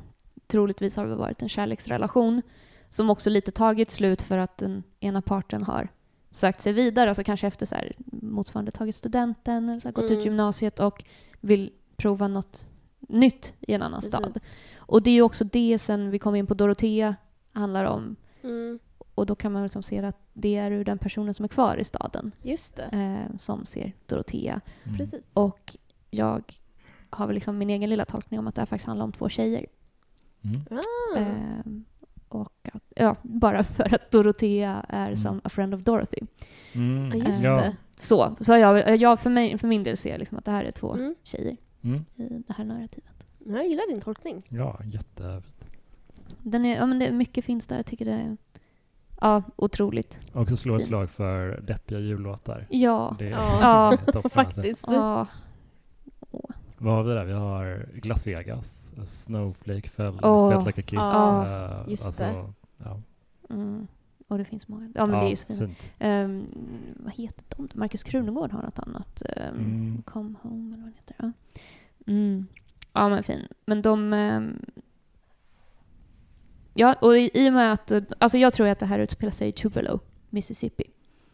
troligtvis har det varit en kärleksrelation som också lite tagit slut för att den ena parten har sökt sig vidare, alltså kanske efter så här, motsvarande tagit studenten eller så här, gått Mm. ut gymnasiet och vill prova något nytt i en annan stad. Och det är ju också det sen vi kom in på Dorotea handlar om. Mm. Och då kan man liksom se att det är ur den personen som är kvar i staden Just det. eh, som ser Dorotea. Mm. Precis. Och jag har väl liksom min egen lilla tolkning om att det här faktiskt handlar om två tjejer. Mm. Ah. Eh, och att, ja, bara för att Dorotea är Mm. som a friend of Dorothy. Mm. Ja, just ja. det. Så, så jag, jag för, mig, för min del ser liksom att det här är två Mm. tjejer Mm. i det här narrativet. Jag gillar din tolkning. Ja, jätte... Den är, ja, men det är mycket finns där. Jag tycker det är ja, otroligt. Också slå ett slag för deppiga jullåtar. Ja. Det är Ja. <laughs> toppen, alltså. <laughs> Faktiskt. ja. Vad har vi där? Vi har Las Vegas, Snowflake fell. Felt like a kiss. Ja, eh, just det. Ja, Mm. Och det finns många. Ja, men det är ju så fint. fint. Ehm, vad heter de? Marcus Krunegård har något annat. Um, Mm. Come Home eller vad det heter. Ja, mm. Ja men fin. Men de... ehm, ja, och i, i och med att... Alltså jag tror att det här utspelar sig i Tupelo, Mississippi.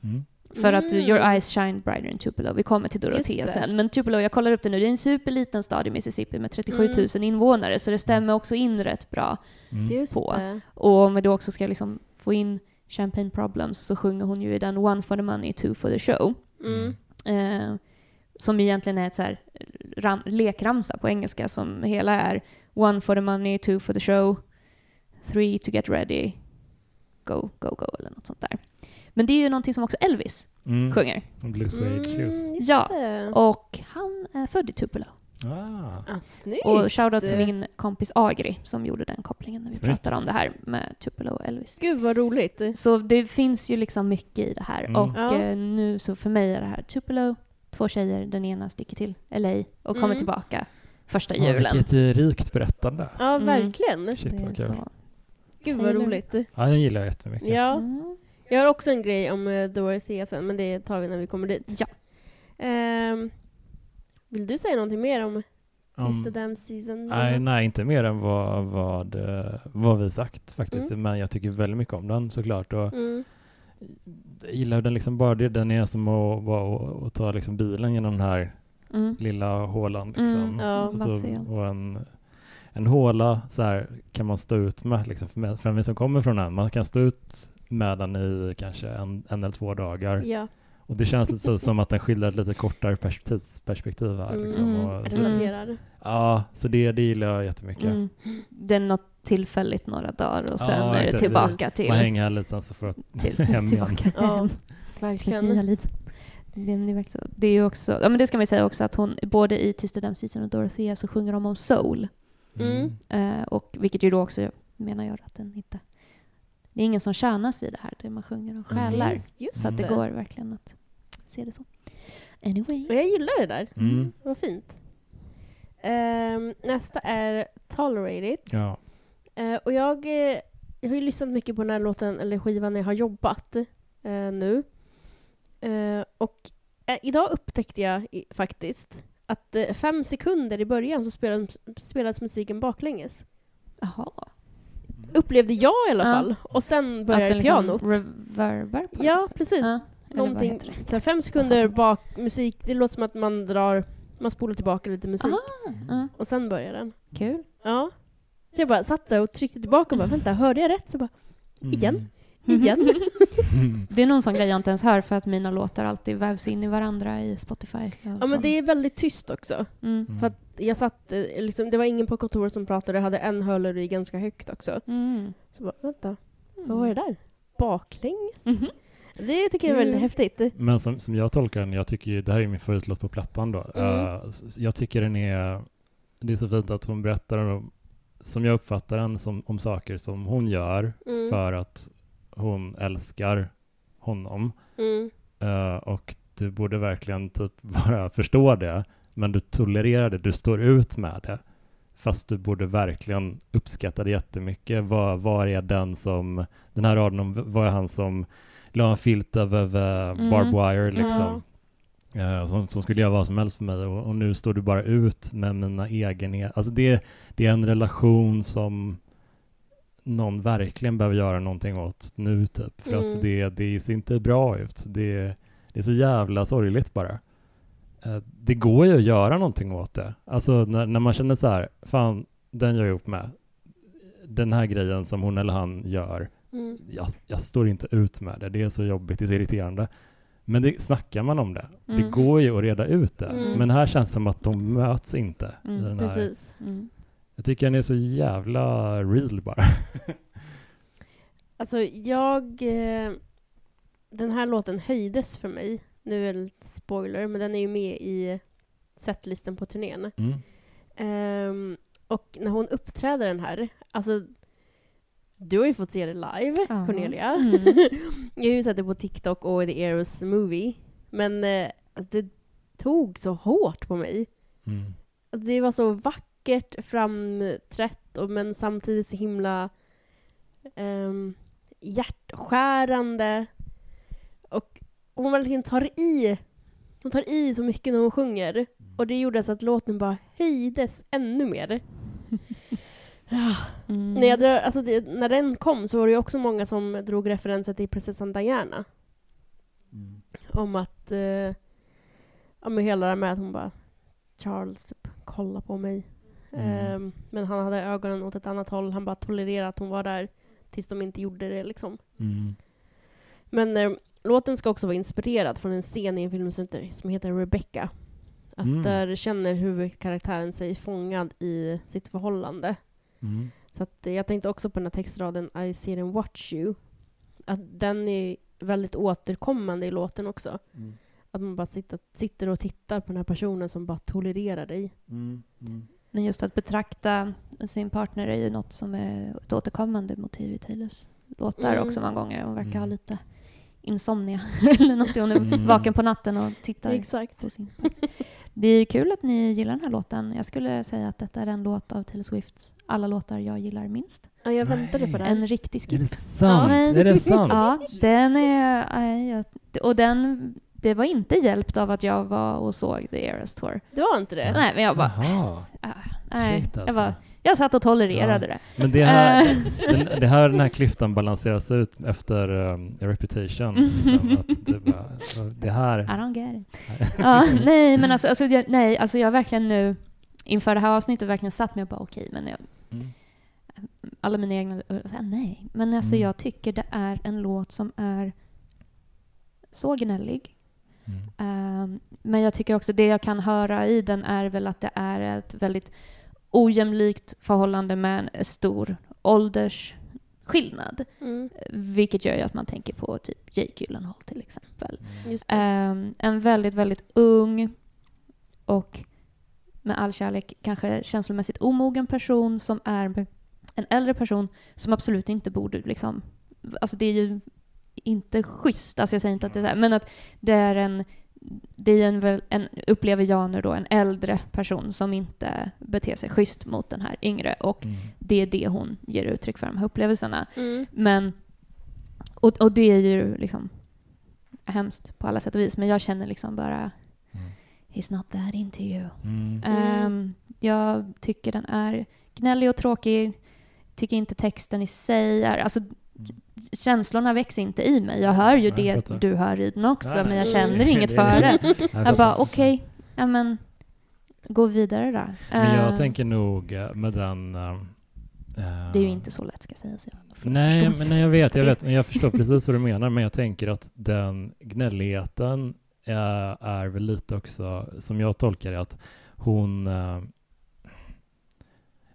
Mm. För att Mm. Your Eyes Shine Brighter in Tupelo. Vi kommer till det. sen. Men Tupelo, jag kollar upp det nu, det är en superliten stad i Mississippi med 37 000 Mm. invånare, så det stämmer också in rätt bra. Mm. Just På. det. Och om vi då också ska liksom få in Champagne Problems så sjunger hon ju i den One for the money, two for the show. Mm. Eh, som egentligen är ett så här ram, lekramsa på engelska som hela är One for the money, two for the show, three to get ready, go, go, go eller något sånt där. Men det är ju någonting som också Elvis Mm. sjunger. Blue Suede Shoes. Mm, Ja. Och han är född i Tupelo. Ah. Ah, snyggt. Och shoutout till min kompis Agri som gjorde den kopplingen när vi Snyggt. pratade om det här med Tupelo och Elvis. Gud vad roligt. Så det finns ju liksom mycket i det här. Mm. Och Ja. eh, nu så för mig är det här Tupelo, två tjejer, den ena sticker till LA och kommer Mm. tillbaka första Fan, julen. vilket eh, rikt berättande. Ja, Mm. verkligen. Shit, Det är vad kul. så. Gud vad roligt. Ja, den gillar jag jättemycket. Ja. Mm. Jag har också en grej om uh, Dorothea sen, men det tar vi när vi kommer dit. Ja. Ehm, vill du säga någonting mer om Sista Damn Season? Nej, nej, inte mer än vad, vad, eh, vad vi sagt faktiskt. Mm. Men jag tycker väldigt mycket om den såklart. Och Mm. Jag gillar den liksom bara det. Den är som att, att, att ta liksom bilen genom den här Mm. lilla hålan. Liksom. Mm, ja, Och så- och en, en håla så här kan man stå ut med. Liksom, för, för som kommer från den. Man kan stå ut med den i kanske en, en eller två dagar. Ja. Och det känns lite som att den skildrar ett lite kortare perspektiv här. Liksom. Mm. Och, så, Relaterar. ja, så det, det gillar jag jättemycket. Mm. Är något tillfälligt några dagar och sen Ja, är det tillbaka Precis. till, Man hänger här lite sen så får jag <laughs> till hem igen. Ja, verkligen. Det är, ju också, ja men det ska vi säga också att hon, både i Tysta dammsisen och Dorothea så sjunger de om soul. Mm. Eh, och vilket ju då också menar jag att den inte, det är ingen som tjänas i det här, det man sjunger om själar. Just Så att det det. går verkligen att se det så. Anyway. Och jag gillar det där. Mm. Vad fint. Ehm, nästa är Tolerate It. Ja. Eh, och jag, eh, jag har ju lyssnat mycket på den här låten, eller skivan, när jag har jobbat eh, nu. Eh, och eh, idag upptäckte jag i, faktiskt att eh, fem sekunder i början så spelades, spelades musiken baklänges. Jaha. Upplevde jag i alla Ja. fall. Och sen Att började den liksom pianot. reverbar på Ja, precis. Ja. Någonting, så fem sekunder bak musik, det låter som att man drar, man spolar tillbaka lite musik. Ah, ja. Och sen börjar den. Kul. Ja. Så jag bara satt där och tryckte tillbaka och bara, vänta, hörde jag rätt? Så bara, Igen? Mm. igen? <laughs> <laughs> Det är någon sån grej jag inte ens hör för att mina låtar alltid vävs in i varandra i Spotify. Ja men det är väldigt tyst också. Mm. Mm. För att jag satt, eh, liksom, det var ingen på kontoret som pratade, jag hade en hörlur i ganska högt också. Mm. Så bara, vänta, vad var det där? Baklänges? Mhm. Det tycker jag är väldigt Mm. häftigt. Men som, som jag tolkar den, jag tycker ju, det här är min favoritlåt på plattan då. Mm. Eh, s- jag tycker den är, det är så fint att hon berättar om, som jag uppfattar den, som, om saker som hon gör Mm. för att hon älskar honom. Mm. Eh, och du borde verkligen typ <laughs> bara förstå det, men du tolererar det, du står ut med det. Fast du borde verkligen uppskatta det jättemycket. Vad, vad är den som, den här raden om, vad är han som la en filt över Mm. barbed wire liksom. Eh, som, som skulle göra vad som helst för mig och, och nu står du bara ut med mina egenheter. Alltså det, det är en relation som någon verkligen behöver göra någonting åt nu typ. För Mm. att det, det ser inte bra ut. Det, det är så jävla sorgligt bara. Eh, det går ju att göra någonting åt det. Alltså när, när man känner så här, fan den jag är ihop med, den här grejen som hon eller han gör, Mm. jag, jag står inte ut med det. Det är så jobbigt, det är så irriterande. Men det, snackar man om det, det Mm. går ju att reda ut det. Mm. Men här känns det som att de möts inte. Mm, i den här. Precis. Mm. Jag tycker den är så jävla real bara. Alltså jag... Eh, den här låten höjdes för mig. Nu är det lite spoiler, men den är ju med i setlisten på turnén. Ehm, och när hon uppträder den här, alltså du har ju fått se det live, Ja. Cornelia. Mm. <laughs> jag har ju sett det på TikTok och i The Eros Movie. Men eh, det tog så hårt på mig. Mm. Alltså, det var så vackert framträtt, och, men samtidigt så himla um, hjärtskärande. Och hon verkligen tar i. Hon tar i så mycket när hon sjunger. Och det gjorde så att låten bara höjdes ännu mer. Ja. Mm. När, jag drar, alltså det, när den kom så var det ju också många som drog referenser till prinsessan Diana. Mm. Om att, eh, ja men hela det här med att hon bara, Charles typ, kolla på mig. Mm. Ehm, men han hade ögonen åt ett annat håll, han bara tolererade att hon var där tills de inte gjorde det liksom. Mm. Men eh, låten ska också vara inspirerad från en scen i en film som heter, som heter Rebecca. Att Mm. där känner huvudkaraktären sig fångad i sitt förhållande. Mm. Så att, jag tänkte också på den här textraden I see and watch you. Att den är väldigt återkommande i låten också. Mm. Att man bara sitter, sitter och tittar på den här personen som bara tolererar dig. Mm. Mm. Men just att betrakta sin partner är ju något som är ett återkommande motiv i Taylors låtar Mm. också många gånger. Hon verkar Mm. ha lite insomnia <laughs> eller något. Hon är Mm. vaken på natten och tittar Exakt. på sin partner. <laughs> Det är kul att ni gillar den här låten. Jag skulle säga att detta är en låt av Taylor Swifts alla låtar jag gillar minst. Ja, jag väntade på det. En riktig Är det skip. sant? Ja. Är det sant? Ja, den är... jag- Och den... Det var inte hjälpt av att jag var och såg The Eras Tour. Det var inte det? Nej, men jag bara... Jaha. ah, nej, Shit, jag, alltså. bara, jag satt och tolererade Ja. det. Men det här, Eh. den, det här, den här klyftan balanseras ut efter um, Reputation. Liksom, att det, bara, det I här... don't get it. <laughs> ja, nej, men alltså, alltså, jag, nej, alltså jag har verkligen nu inför det här avsnittet verkligen satt mig och bara okej, men jag, Mm. alla mina egna... här, nej, men alltså Mm. jag tycker det är en låt som är så gnällig, Mm. Ehm, men jag tycker också det jag kan höra i den är väl att det är ett väldigt ojämlikt förhållande med en stor åldersskillnad. Mm. Vilket gör ju att man tänker på typ Jake Gyllenhaal till exempel. Ehm, en väldigt, väldigt ung och med all kärlek kanske känslomässigt omogen person som är en äldre person som absolut inte borde liksom... Alltså det är ju inte schysst, alltså jag säger inte att det är så här, men att det är en... Det är en, väl- en, upplever jag nu då, en äldre person som inte beter sig schysst mot den här yngre och Mm. det är det hon ger uttryck för, de här upplevelserna. Mm. Men, och, och det är ju liksom hemskt på alla sätt och vis, men jag känner liksom bara Mm. He's not that into you. Mm. Ehm, jag tycker den är gnällig och tråkig. Tycker inte texten i sig är... Alltså, känslorna växer inte i mig. Jag hör ju Nej, det du hör i den också, Nej, men jag känner inget Det- för det. Jag Jag bara, okej, ja men gå vidare då. Men jag Ehm, tänker nog eh, med den... eh, Det är ju inte så lätt ska sägas. Jag Nej, men nej, jag vet, jag <laughs> vet, men jag förstår precis vad du menar, men jag tänker att den gnälligheten är, är väl lite också, som jag tolkar det, att hon...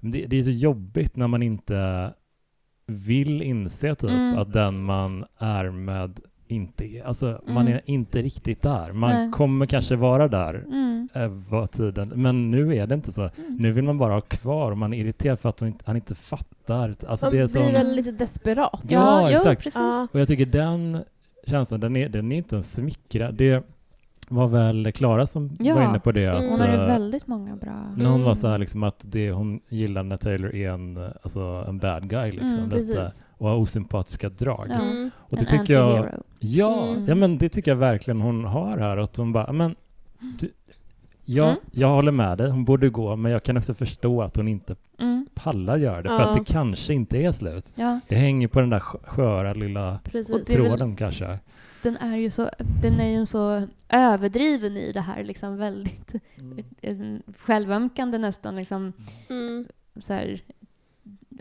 Det, det är så jobbigt när man inte vill inse typ Mm. att den man är med inte är, alltså man Mm. är inte riktigt där. Man Nej. kommer kanske vara där Mm. vad tiden, men nu är det inte så. Mm. Nu vill man bara ha kvar och man är irriterad för att inte, han inte fattar. Alltså Man det är blir sån, väl lite desperat. Ja, jo, exakt. precis. Ja. Och jag tycker den känslan, den är, den är inte en smickra. Det var väl Klara som Ja. var inne på det. Att, Mm. Hon har ju eh, väldigt många bra... när hon var Mm. så här liksom att det hon gillar när Taylor är en, eh, alltså en bad guy liksom. Mm, Precis. och har osympatiska drag. Mm. Och det En tycker jag, ja, Mm. ja men det tycker jag verkligen hon har här. Att hon bara, men du, ja, Mm. jag håller med dig, hon borde gå, men jag kan också förstå att hon inte Mm. pallar göra det, för Ja. att det kanske inte är slut. Ja, Det hänger på den där skö- sköra lilla Precis. Tråden kanske. Den är ju så, den är ju så överdriven i det här liksom väldigt eh, <laughs> självömkande nästan liksom Mm. så här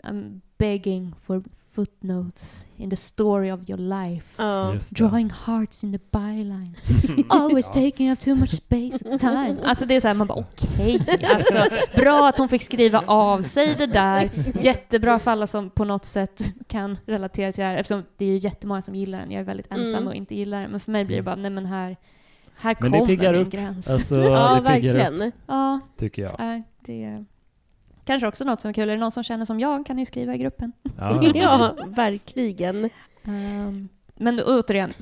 I'm begging for footnotes in the story of your life. Det. Drawing hearts in the byline. <laughs> Always Ja. taking up too much space and time. <laughs> Alltså det är så här, man bara okej. <laughs> Alltså, bra att hon fick skriva av sig det där. Jättebra för alla som på något sätt kan relatera till det här. Eftersom det är ju jättemånga som gillar den. Jag är väldigt ensam Mm. och inte gillar den. Men för mig blir det bara, nej men här, här Men kommer min upp. gräns. Alltså, Ja, det piggar upp, verkligen. Ja, tycker jag. nej, det är kanske också något som är kul. Är det någon som känner som jag kan ni skriva i gruppen. Ja. <laughs> Ja, verkligen. Ehm, men återigen,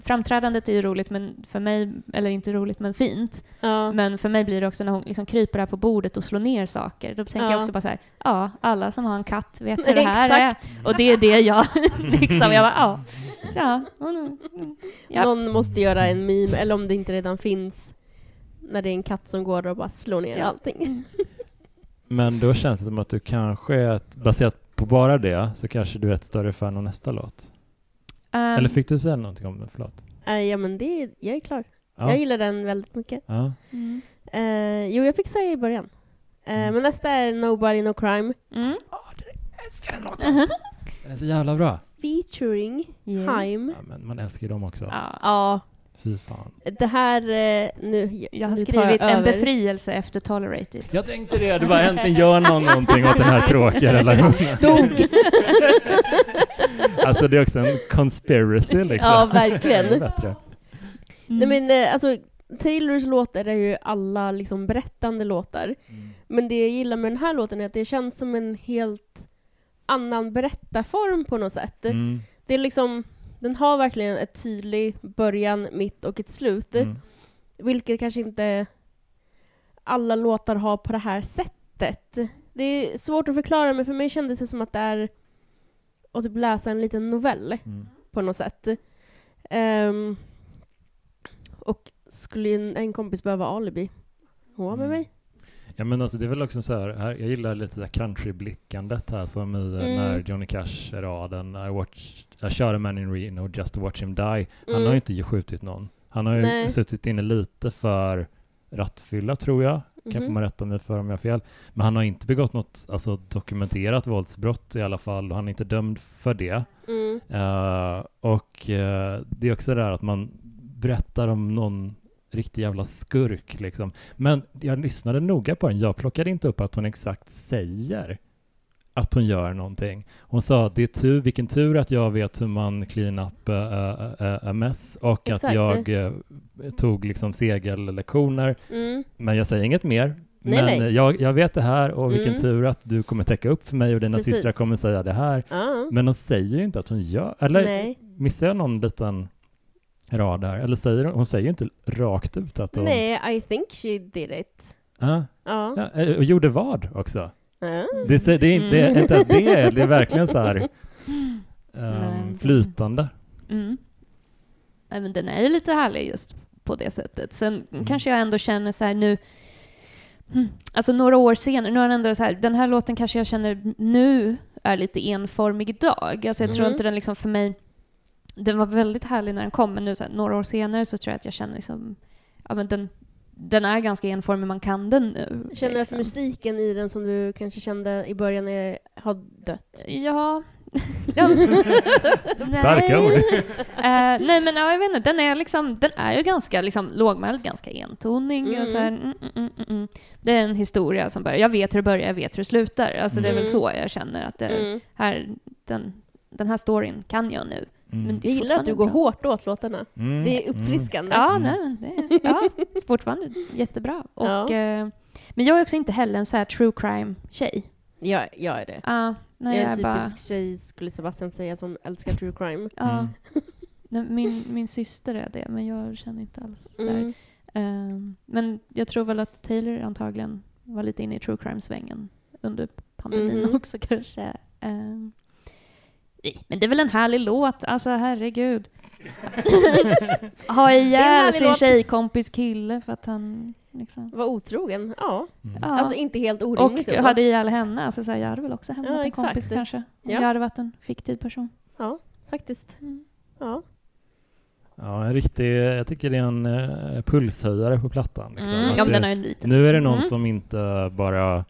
framträdandet är ju roligt, men för mig, eller inte roligt, men fint. Ja. Men för mig blir det också när hon liksom kryper här på bordet och slår ner saker. Då tänker Ja. jag också bara så här, ja, alla som har en katt vet hur <laughs> det här Exakt. är. Och det är det jag <laughs> liksom, jag bara, ja, ja, mm, mm, ja. Någon måste göra en meme, eller om det inte redan finns, när det är en katt som går och bara slår ner Ja. allting. Men då känns det som att du kanske, är ett- baserat på bara det, så kanske du är ett större fan av nästa låt. Ehm, Eller fick du säga någonting om det? Förlåt. Äh, ja, men det, jag är klar. Ja. Jag gillar den väldigt mycket. ja. mm, Eh, jo, jag fick säga i början. Eh, Mm. Men nästa är Nobody No Crime, mm. Jag älskar den låten! Den är så jävla bra. featuring Yes. Haim. Ja, men man älskar ju dem också. Ja. Fy fan. det här... eh, nu, Jag har nu tar skrivit en över. befrielse efter Tolerate It. Jag tänkte det, du bara äntligen gör någon någonting åt den här tråkiga relationen. Dog! <laughs> Alltså det är också en conspiracy liksom. Ja, verkligen. Det är bättre. Nej men eh, alltså, Taylors låtar är ju alla liksom berättande låtar. Men det jag gillar med den här låten är att det känns som en helt annan berättarform på något sätt. Mm. Det är liksom, den har verkligen ett tydlig början, mitt och ett slut. Mm. Vilket kanske inte alla låtar har på det här sättet. Det är svårt att förklara men för mig kändes det som att det är att typ läsa en liten novell Mm. på något sätt. Ehm, och skulle en, en kompis behöva alibi? Hon var med Mm. mig. Ja men alltså det är väl också så här, här jag gillar lite det countryblickandet här som i eh, Mm. när Johnny Cash-raden I, watched, I shot a man in Reno just to watch him die. Han Mm. har ju inte skjutit någon. Han har ju Nej. suttit inne lite för rattfylla tror jag. Kan få man rätta mig för om jag har fel. Men han har inte begått något alltså, dokumenterat våldsbrott i alla fall och han är inte dömd för det. Mm. Eh, och eh, det är också det där att man berättar om någon riktig jävla skurk liksom. Men jag lyssnade noga på den. Jag plockade inte upp att hon exakt säger att hon gör någonting. Hon sa det är tur, vilken tur att jag vet hur man clean up uh, uh, mess och Exakt. att jag uh, tog liksom segellektioner. Mm. Men jag säger inget mer. Nej, Men nej. Jag, jag vet det här och vilken Mm. tur att du kommer täcka upp för mig och dina Precis. systrar kommer säga det här. Ja. Men hon säger ju inte att hon gör, eller Nej. missar jag någon liten rad där? Eller säger hon, hon säger ju inte rakt ut att hon... Nej, I think she did it. Ja, Ja. ja, eh, och gjorde vad också? Ja. Det, det, är, inte- det är inte ens det, det är <laughs> verkligen så här um, flytande. Mm. Nej, men den är ju lite härlig just på det sättet. Sen Mm. kanske jag ändå känner så här nu, hmm, alltså några år senare, nu den ändå så här, den här låten kanske jag känner nu är lite enformig idag. Alltså jag tror Mhm. inte den liksom för mig, den var väldigt härlig när den kom, men nu så här, några år senare så tror jag att jag känner liksom, ja men den, den är ganska enformig, man kan den nu. Känner du att liksom. musiken i den som du kanske kände i början är, har dött? Ja. <laughs> Starka ord. Eh, nej men ja, jag vet inte, den är liksom, den är ju ganska liksom lågmäld, ganska entonig Mm. och så här, mm, mm, mm, mm, mm. Det är en historia som börjar, jag vet hur det börjar, jag vet hur det slutar. Alltså det är väl så jag känner att det Mm. här, den, den här storyn kan jag nu. Mm. Men Jag gillar att du går hårt åt låtarna. Mm. Det är uppfriskande. Ja, Mm. nej men det är ja, fortfarande jättebra. Och, Ja. eh, men jag är också inte heller en så här true crime-tjej. Jag, jag är det. Ja, nej, jag är en är bara... typisk tjej, skulle Sebastian säga, som älskar true crime. Ja. Mm. Nej, Min, min syster är det, men jag känner inte alls där. Mm. Ehm, men jag tror väl att Taylor antagligen var lite inne i true crime-svängen under pandemin Mhm. också kanske. Ehm, nej, men det är väl en härlig låt, alltså herregud. <laughs> ha ihjäl sin låt. tjejkompis kille för att han liksom... Var otrogen? Ja. Mm. Ja. Alltså inte helt och orimligt. ändå. hade ihjäl henne, alltså så här, jag hade väl också hämtat Ja, en exakt. kompis kanske. Om Ja. jag hade varit en fiktiv person. Ja, faktiskt. Mm. Ja. Ja, en riktig, jag tycker det är en uh, pulshöjare på plattan. Liksom. Mm. Ja, men det. Nu är det någon Mm. som inte bara...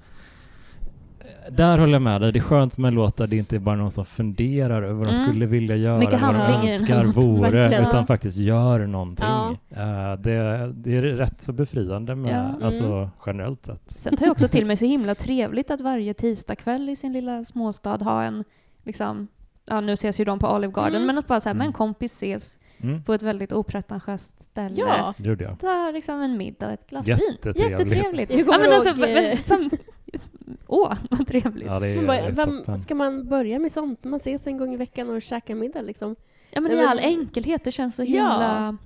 Där håller jag med dig. Det är skönt med en låt där det inte är bara någon som funderar över vad de Mm. skulle vilja göra, Mycket vad de önskar vore, Verkligen. utan faktiskt gör någonting. Ja. Eh, det, det är rätt så befriande med, Ja. Mm. alltså generellt sett. Sen tar jag också till mig så himla trevligt att varje tisdagkväll i sin lilla småstad ha en, liksom, ja nu ses ju de på Olive Garden, Mm. men att bara så här, med en Mm. kompis ses Mm. på ett väldigt opretentiöst ställe. Ja. Det gjorde jag. Ta liksom en middag och ett glas vin. Jättetrevligt. Jättetrevligt. Jag Ja, men alltså, men, eh, som, åh, vad trevligt. Ja, Man bara, vem ska man börja med sånt? Man ses en gång i veckan och käkar middag liksom. Ja, men Nej, i men- all enkelhet, det känns så Ja. himla...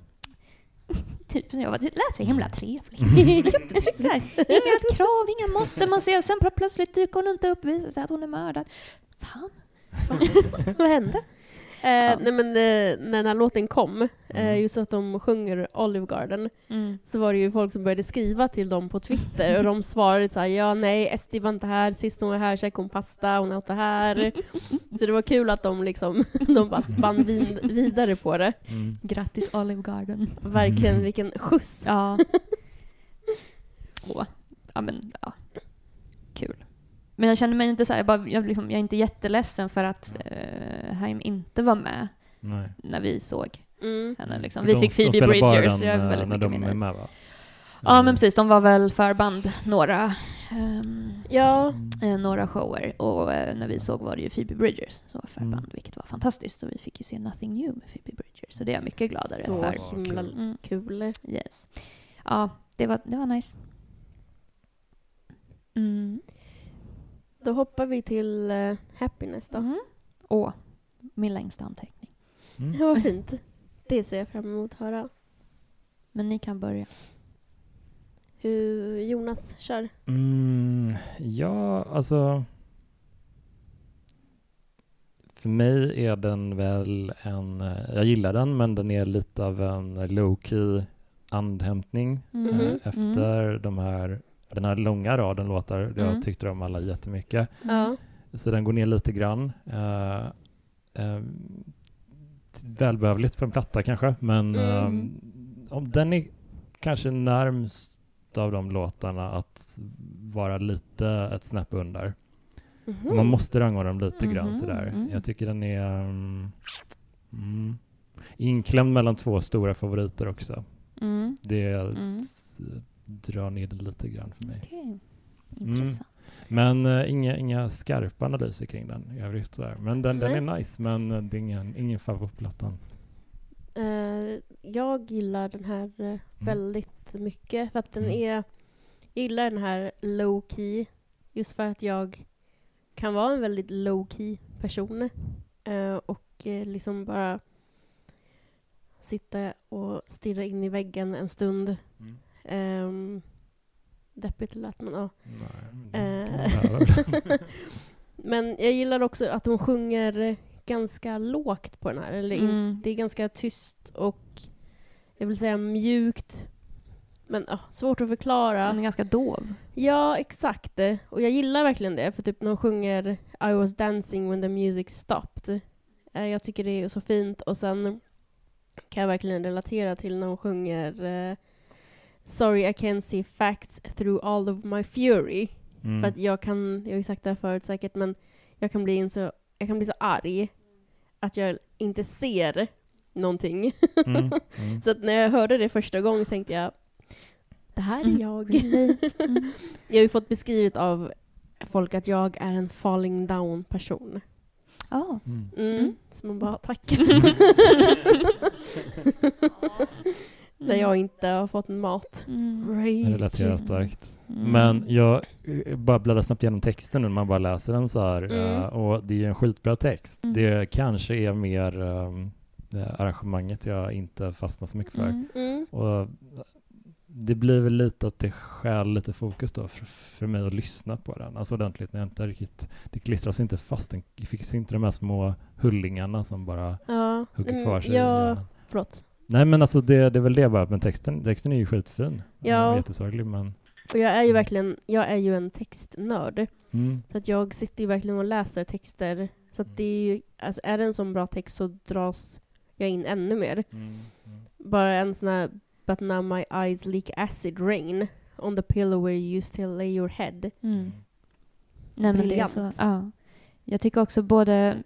Typ som jag var, det lät så himla trevligt. <laughs> Inga <laughs> krav, inga måste man se. Sen plötsligt dyker hon inte upp och visar sig att hon är mördad. Fan. Vad hände? Eh, Ja. Nej men eh, när den här låten kom, eh, Mm. just att de sjunger Olive Garden, Mm. så var det ju folk som började skriva till dem på Twitter och de <laughs> svarade så här, ja nej, Esti var inte här, sist hon var här käkade hon pasta, hon åt det här. <laughs> så det var kul att de liksom, <laughs> de bara spann vin, vidare på det. Mm. Grattis Olive Garden. Verkligen Mm. vilken skjuts. Ja. Åh. Ja men, ja. Men jag känner mig inte så här, jag, bara, jag, liksom, jag är inte jätteledsen för att uh, Haim inte var med Nej. när vi såg Mm. henne. Liksom. Vi de- fick Phoebe Bridgers, den, jag är eh, väldigt när mycket de är med va? Ja men precis, de var väl förband några, ehm, Ja, eh, några shower och eh, när vi såg var det ju Phoebe Bridgers som var förband, Mm. vilket var fantastiskt. Så vi fick ju se Nothing New med Phoebe Bridgers, så det är jag mycket gladare så för. himla Kul. Mm. kul. Yes. Ja, det var, det var nice. Mm. Då hoppar vi till eh, Happiness då. Mm. Åh, min längsta anteckning. Mm. Det var fint. Det ser jag fram emot att höra. Men ni kan börja. Hur Jonas kör. Mm, ja, alltså... För mig är den väl en... eh, Jag gillar den, men den är lite av en low-key andhämtning Mm. eh, Mhm. efter de här, den här långa raden låtar. Mm. Jag tyckte om alla jättemycket. Ja. Så den går ner lite grann. Uh, uh, välbehövligt för en platta kanske, men Mm. om den är kanske närmst av de låtarna att vara lite ett snäpp under. Mhm. Man måste rangordna dem lite grann Mhm, sådär. mm. Jag tycker den är... mm, mm, inklämd mellan två stora favoriter också. Mm. Det Mm. Drar ner det lite grann för mig. Okej. Intressant. Men eh, inga, inga skarpa analyser kring den i övrigt. Så här. Men den, den är nice, men eh, det är ingen, ingen favorit på plattan. Eh, jag gillar den här eh, väldigt mycket för att den Mm. är... Jag gillar den här low key just för att jag kan vara en väldigt low key person eh, och liksom bara sitta och stirra in i väggen en stund. Mm. Um, deppigt lät men ja. Nej, Eh. man. <laughs> Men jag gillar också att hon sjunger ganska lågt på den här. Eller in, Mm. Det är ganska tyst och jag vill säga mjukt. Men ah, svårt att förklara. Den är ganska dov. Ja, exakt. Och jag gillar verkligen det. För typ när hon sjunger I was dancing when the music stopped. Eh, Jag tycker det är så fint. Och sen kan jag verkligen relatera till när hon sjunger eh, Sorry I can't see facts through all of my fury. Mm. För att jag kan, jag har ju sagt det här förut säkert, men jag kan bli, så, jag kan bli så arg att jag inte ser någonting. Mm. Mm. <laughs> Så att när jag hörde det första gången så tänkte jag, det här är Mm. jag. Mm. <laughs> Jag har ju fått beskrivet av folk att jag är en falling down person. Ja. Mm. Mm. Mm. Så man bara, tack. <laughs> När jag inte har fått mat. Mm. Det relaterar Raging. starkt. Mm. Men jag eh, bara bläddrar snabbt igenom texten nu när man bara läser den så här. Mm. eh, och det är en skitbra text. Mm. Det kanske är mer um, det arrangemanget jag inte fastnar så mycket för. Mm. Mm. Och det blir väl lite att det stjäl lite fokus då för, för mig att lyssna på den. Alltså ordentligt när jag inte riktigt, det klistras inte fast. Den finns inte de här små hullingarna som bara Ja. hugger Mm, kvar sig. i Ja, förlåt. Nej men alltså det, det är väl det bara, men texten, texten är ju skitfin. Ja. Jättesorglig men Och jag är ju verkligen, jag är ju en textnörd. mm. Så att jag sitter ju verkligen och läser texter. Så att det är ju, alltså är det en sån bra text så dras jag in ännu mer. Mm. Mm. Bara en sån här But now my eyes leak acid rain on the pillow where you used to lay your head. Mm. Nej, men det är så, ja. Jag tycker också både,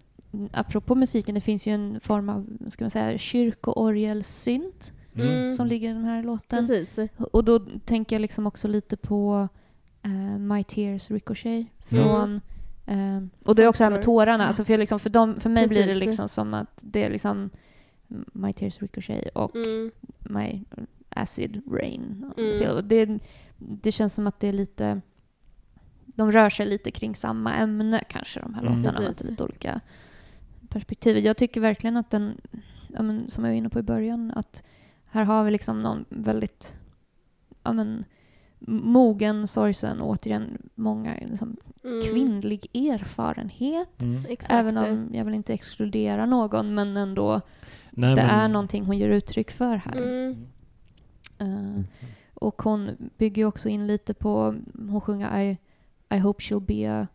apropå musiken, det finns ju en form av, ska man säga, kyrkoorgelsynt Mm. som ligger i den här låten. Precis. Och då tänker jag liksom också lite på eh, My Tears Ricochet från eh, och det är också det här med tårarna. Alltså för, liksom, för, dem, för mig blir det Precis. liksom som att det är liksom My Tears Ricochet och Mm. My Acid Rain. Mm. Det, det känns som att det är lite... De rör sig lite kring samma ämne kanske, de här Mm. låtarna Precis. lite olika perspektiv. Jag tycker verkligen att den, ja, men, som jag var inne på i början, att här har vi liksom någon väldigt ja, men, mogen, sorgsen återigen många liksom, Mm. kvinnlig erfarenhet. Mm. Även om jag vill inte exkludera någon, men ändå, Nej, det men, är någonting hon ger uttryck för här. Mm. Eh, och hon bygger också in lite på, hon sjunger I, I hope she'll be a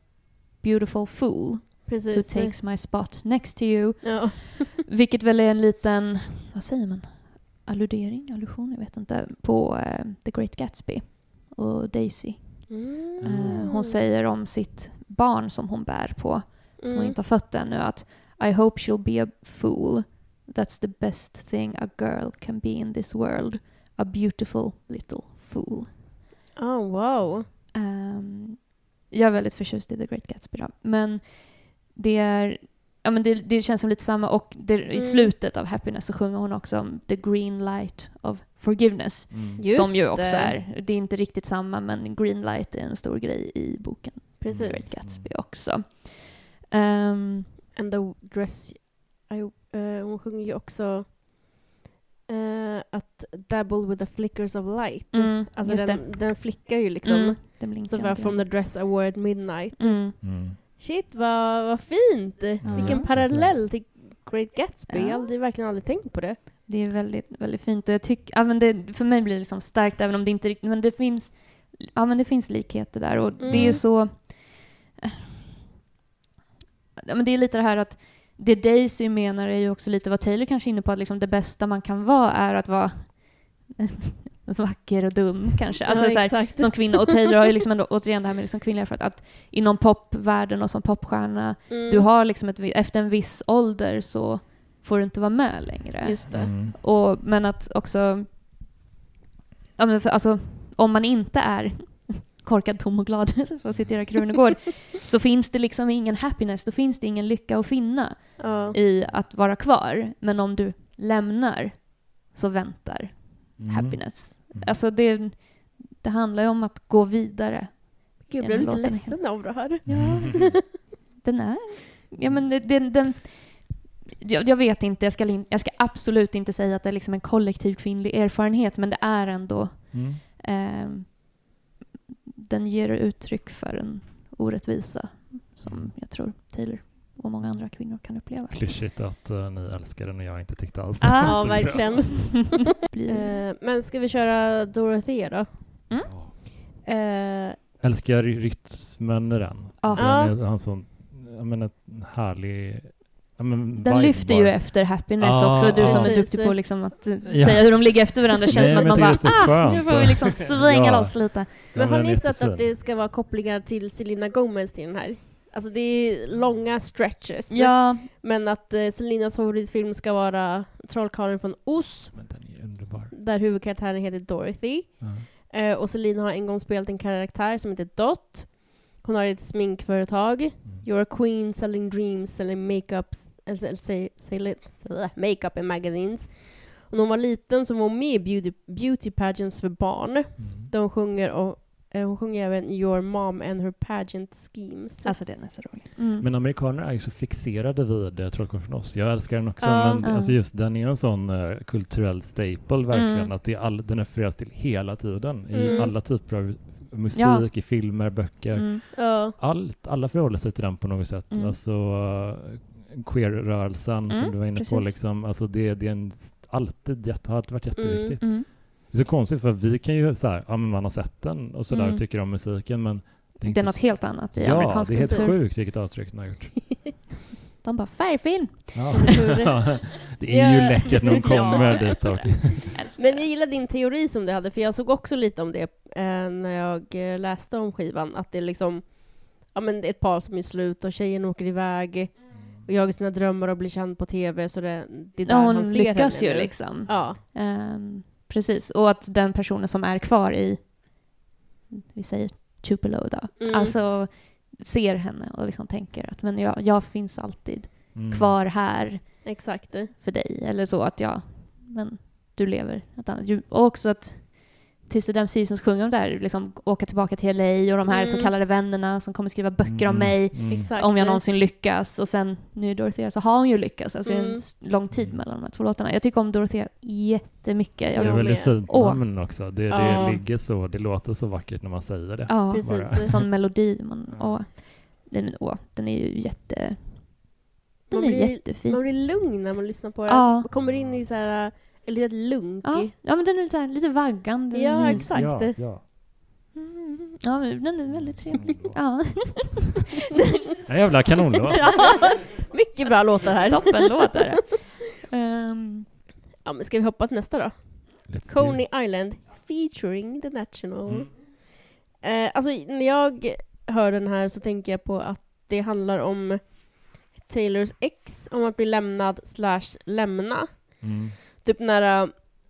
beautiful fool who Precis. takes my spot next to you. Ja. <laughs> Vilket väl är en liten, vad säger man, alludering, allusion, jag vet inte, på eh, The Great Gatsby och Daisy. Mm. Eh, hon säger om sitt barn som hon bär på, som hon Mm. inte har fött ännu, att I hope she'll be a fool. That's the best thing a girl can be in this world. A beautiful little fool. Oh, wow. Ehm, jag är väldigt förtjust i The Great Gatsby då. Men det är... Ja, men det, det känns som lite samma. Och det, i Mm. slutet av Happiness så sjunger hon också om The Green Light of Forgiveness. Mm. Som ju också det. är... Det är inte riktigt samma, men Green Light är en stor grej i boken. The Great Precis. Gatsby också. Ehm, And the dress... I, eh, hon sjunger ju också eh, att dabble with the flickers of light. mm, Alltså just den, den flickar ju liksom. Mm, den Så blinkande var from the dress I wore at midnight. Mm. Mm. Shit, vad, vad fint! Vilken Ja. parallell till Great Gatsby. Ja. Jag har aldrig, verkligen aldrig tänkt på det. Det är väldigt, väldigt fint. Och Jag tycker, ja, men det, för mig blir det liksom starkt även om det inte riktigt, men det finns, ja men det finns likheter där och det är ju Mm. så, ja men det är lite det här att det Daisy menar är ju också lite vad Taylor kanske är inne på, att liksom det bästa man kan vara är att vara vacker och dum kanske. Alltså ja, så här, som kvinna. Och Taylor har ju liksom ändå, <laughs> återigen det här med liksom kvinnliga för att, att inom popvärlden och som popstjärna, Mm. du har liksom ett, efter en viss ålder så får du inte vara med längre. Just det. Mm. Och, men att också... Ja, men för, alltså, om man inte är <laughs> korkad, tom och glad, <laughs> för att citera Krunegård, så finns det liksom ingen happiness, då finns det ingen lycka att finna Ja. i att vara kvar. Men om du lämnar så väntar Mm. happiness. Mm. Alltså det, det handlar ju om att gå vidare. Gud, jag blev lite ledsen av det här. Ja, <laughs> den är... Ja, men den... den jag, jag vet inte, jag ska, lin- jag ska absolut inte säga att det är liksom en kollektiv kvinnlig erfarenhet, men det är ändå... Mm. ehm, den ger uttryck för en orättvisa som jag tror Taylor och många andra kvinnor kan uppleva. Klyschigt att eh, ni älskar den och jag inte tyckte alls Ah. Ja, <laughs> verkligen. <laughs> Eh, men ska vi köra Dorothea då? Mm. Eh, Älskar rytmen i den. Ja. Den Ja. är, en sån, jag menar, en härlig... Men den lyfter ju bara. efter happiness Ah, också. Du som ah. är duktig på liksom att Ja. säga hur de ligger efter varandra. Känns Nej, som att man bara ah, nu skönt." får vi liksom <laughs> svänga Ja. loss lite. Ja, men har ni sett att det ska vara kopplingar till Selena Gomez till den här? Alltså det är långa stretches. Ja, Men att eh, Selinas favoritfilm ska vara Trollkarlen från Oz, Men den är underbar. där huvudkaraktären heter Dorothy. Ja. Eh, och Selina har en gång spelat en karaktär som heter Dot. Hon har ett sminkföretag. Mm. You're a queen selling dreams, selling makeups, eller makeup in magazines. Och när hon var liten så var hon med i beauty, beauty pageants för barn. Mm. Hon sjunger, och, hon sjunger även Your mom and her pageant schemes. alltså den är så rolig. Mm. Men amerikaner är ju så fixerade vid eh, Trollkarlen från oss. Jag älskar den också, Ja. men Ja. alltså just den är en sån eh, kulturell staple verkligen. Mm. Att det är all, den refereras till hela tiden i Mm. alla typer av musik, Ja. i filmer, böcker. Mm. Allt, alla förhåller sig till den på något sätt. Mm. Alltså uh, queer-rörelsen som Mm, du var inne på, precis. liksom, alltså det, det är en, alltid jätte, har alltid varit jätteviktigt. Mm. Det är så konstigt för vi kan ju så här, ja men man har sett den och sådär Mm. och tycker om musiken men det är, Det inte är något så- helt annat i Ja, amerikansk det är helt kultur. sjukt vilket avtryck den har gjort. <laughs> De bara färgfilm. Ja. det. <laughs> det är ju Ja. läckert när de <laughs> kommer Ja. dit. Och, Men jag gillar din teori som du hade, för jag såg också lite om det eh, när jag eh, läste om skivan. Att det är liksom, ja men det är ett par som är slut och tjejen åker iväg och jagar sina drömmar och blir känd på TV, så det, det är där Ja, han hon ser lyckas henne ju nu. liksom. Ja. Ehm, precis, och att den personen som är kvar i, vi säger Tupelo då, Mm. alltså ser henne och liksom tänker att men jag, jag finns alltid mm. kvar här Exakt. för dig. Eller så att jag, men du lever ett annat liv. Och också att tills the Damn Seasons sjunger om där, liksom åka tillbaka till LA och de här Mm. så kallade vännerna som kommer skriva böcker om Mm, mig mm. Om jag någonsin lyckas. Och sen nu Dorothea så har hon ju lyckats. Alltså det är Mm. en lång tid mellan de här två låtarna. Jag tycker om Dorothea jättemycket. Det Jag, är Jag väldigt med. fint Åh. namn också. Det, det Ja. ligger så, det låter så vackert när man säger det. ja, Precis. bara. en <laughs> sån melodi. Man, åh, den, åh, den är ju jätte... Den Man är blir- jättefin. Man blir lugn när man lyssnar på det. Ja. Man kommer in i så här, ett litet lunk. Ja, ja, men den är lite, så här, lite vaggande. Ja, mysig. exakt. Ja, ja. Mm, ja, den är väldigt trevlig. Ja. En jävla kanonlåt. <laughs> Mycket bra låtar här. Toppenlåt är det. Ehm, Ja, men ska vi hoppa till nästa då? Let's do Coney it. Island featuring The National. Mm. Eh, alltså, när jag hör den här så tänker jag på att det handlar om Taylors ex, om att bli lämnad slash lämna. Mm. Typ nära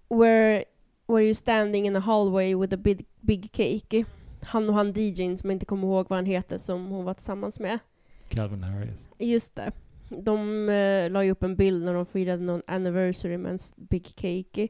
where, where you standing in a hallway with a big, big cake. Han och han DJn som jag inte kommer ihåg vad han heter som hon var tillsammans med. Calvin Harris. Just det. De eh, la ju upp en bild när de firade någon anniversary med en big cake.